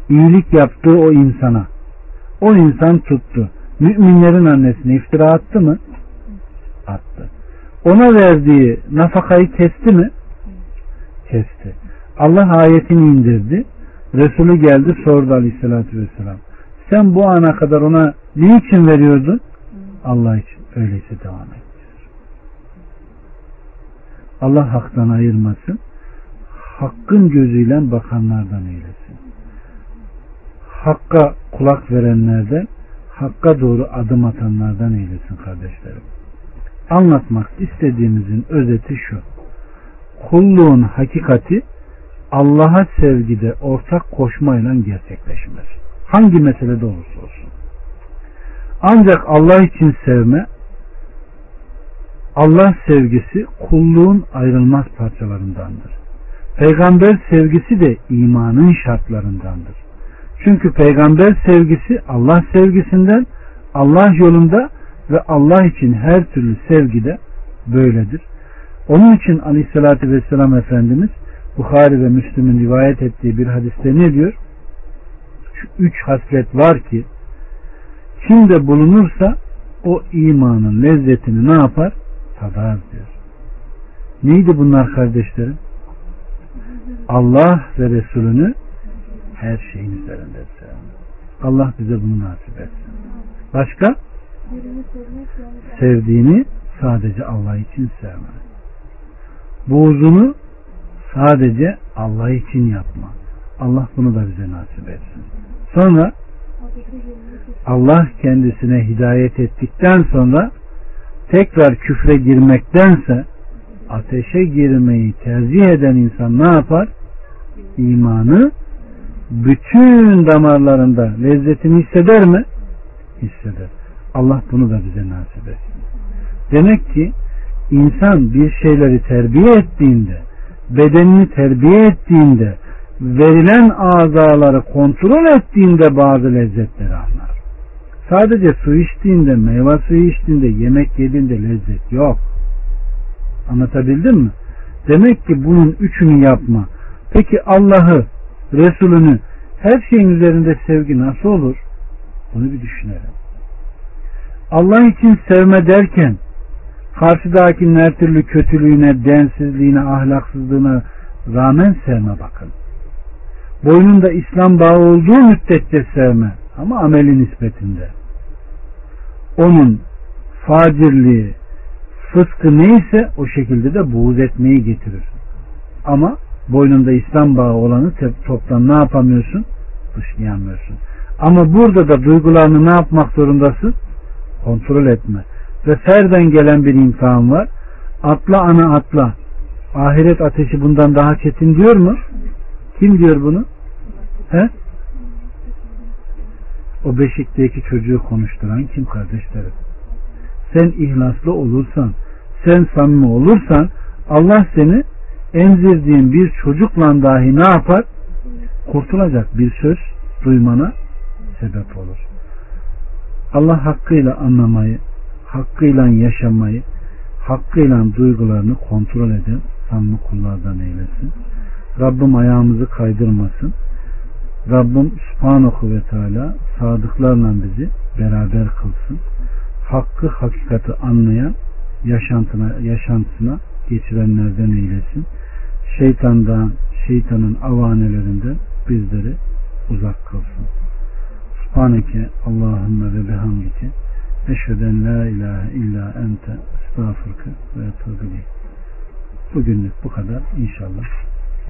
iyilik yaptığı o insana o insan tuttu. Müminlerin annesine iftira attı mı? Attı. Ona verdiği nafakayı kesti mi? Kesti. Allah ayetini indirdi. Resulü geldi sordu aleyhissalatü vesselam. Sen bu ana kadar ona niçin veriyordun? Allah için. Öyleyse devam et. Allah haktan ayırmasın. Hakkın gözüyle bakanlardan eylesin. Hakka kulak verenlerden, hakka doğru adım atanlardan eylesin kardeşlerim. Anlatmak istediğimizin özeti şu. Kulluğun hakikati Allah'a sevgide ortak koşmayla gerçekleşmez. Hangi meselede olursa olsun. Ancak Allah için sevme, Allah sevgisi kulluğun ayrılmaz parçalarındandır. Peygamber sevgisi de imanın şartlarındandır. Çünkü peygamber sevgisi Allah sevgisinden, Allah yolunda ve Allah için her türlü sevgide böyledir. Onun için aleyhissalatü vesselam Efendimiz Bukhari ve Müslüm'ün rivayet ettiği bir hadiste ne diyor? Şu üç haslet var ki kimde bulunursa o imanın lezzetini ne yapar? Tadar diyor. Neydi bunlar kardeşlerim? Allah ve Resulünü her şeyin üzerinde. Allah bize bunu nasip etsin. Başka? Sevdiğini sadece Allah için sevmek. Buğzunu sadece Allah için yapma. Allah bunu da bize nasip etsin. Sonra Allah kendisine hidayet ettikten sonra tekrar küfre girmektense ateşe girmeyi tercih eden insan ne yapar? İmanı bütün damarlarında lezzetini hisseder mi? Hisseder. Allah bunu da bize nasip etsin. Demek ki insan bir şeyleri terbiye ettiğinde, bedenini terbiye ettiğinde, verilen azaları kontrol ettiğinde bazı lezzetleri anlar. Sadece su içtiğinde, meyve suyu içtiğinde, yemek yediğinde lezzet yok. Anlatabildim mi? Demek ki bunun üçünü yapma. Peki Allah'ı, Resulünü her şeyin üzerinde sevgi nasıl olur? Bunu bir düşünelim. Allah için sevme derken karşıdakinin her türlü kötülüğüne, densizliğine, ahlaksızlığına rağmen sevme bakın. Boynunda İslam bağı olduğu müddetçe sevme ama ameli nispetinde. Onun facirliği, fıskı neyse o şekilde de buğz etmeyi getirir. Ama boynunda İslam bağı olanı toptan ne yapamıyorsun? Dışlayamıyorsun. Ama burada da duygularını ne yapmak zorundasın? Kontrol etme. Ve ferden gelen bir imtihan var. Atla ana atla. Ahiret ateşi bundan daha çetin diyor mu? Kim diyor bunu? He? O beşikteki çocuğu konuşturan kim kardeşlerim? Sen ihlaslı olursan, sen samimi olursan Allah seni emzirdiğin bir çocukla dahi ne yapar? Kurtulacak bir söz duymana sebep olur. Allah hakkıyla anlamayı, hakkıyla yaşamayı, hakkıyla duygularını kontrol eden samimi kullardan eylesin. Rabbim ayağımızı kaydırmasın. Rabbim subhanahu ve teala sadıklarla bizi beraber kılsın. Hakkı hakikati anlayan yaşantına, yaşantısına geçirenlerden eylesin. Şeytandan, şeytanın avanelerinden bizleri uzak kılsın. Subhaneke Allahümme ve bihamdike eşheden la ilahe illa ente estağfurke ve etubu Bugünlük bu kadar. İnşallah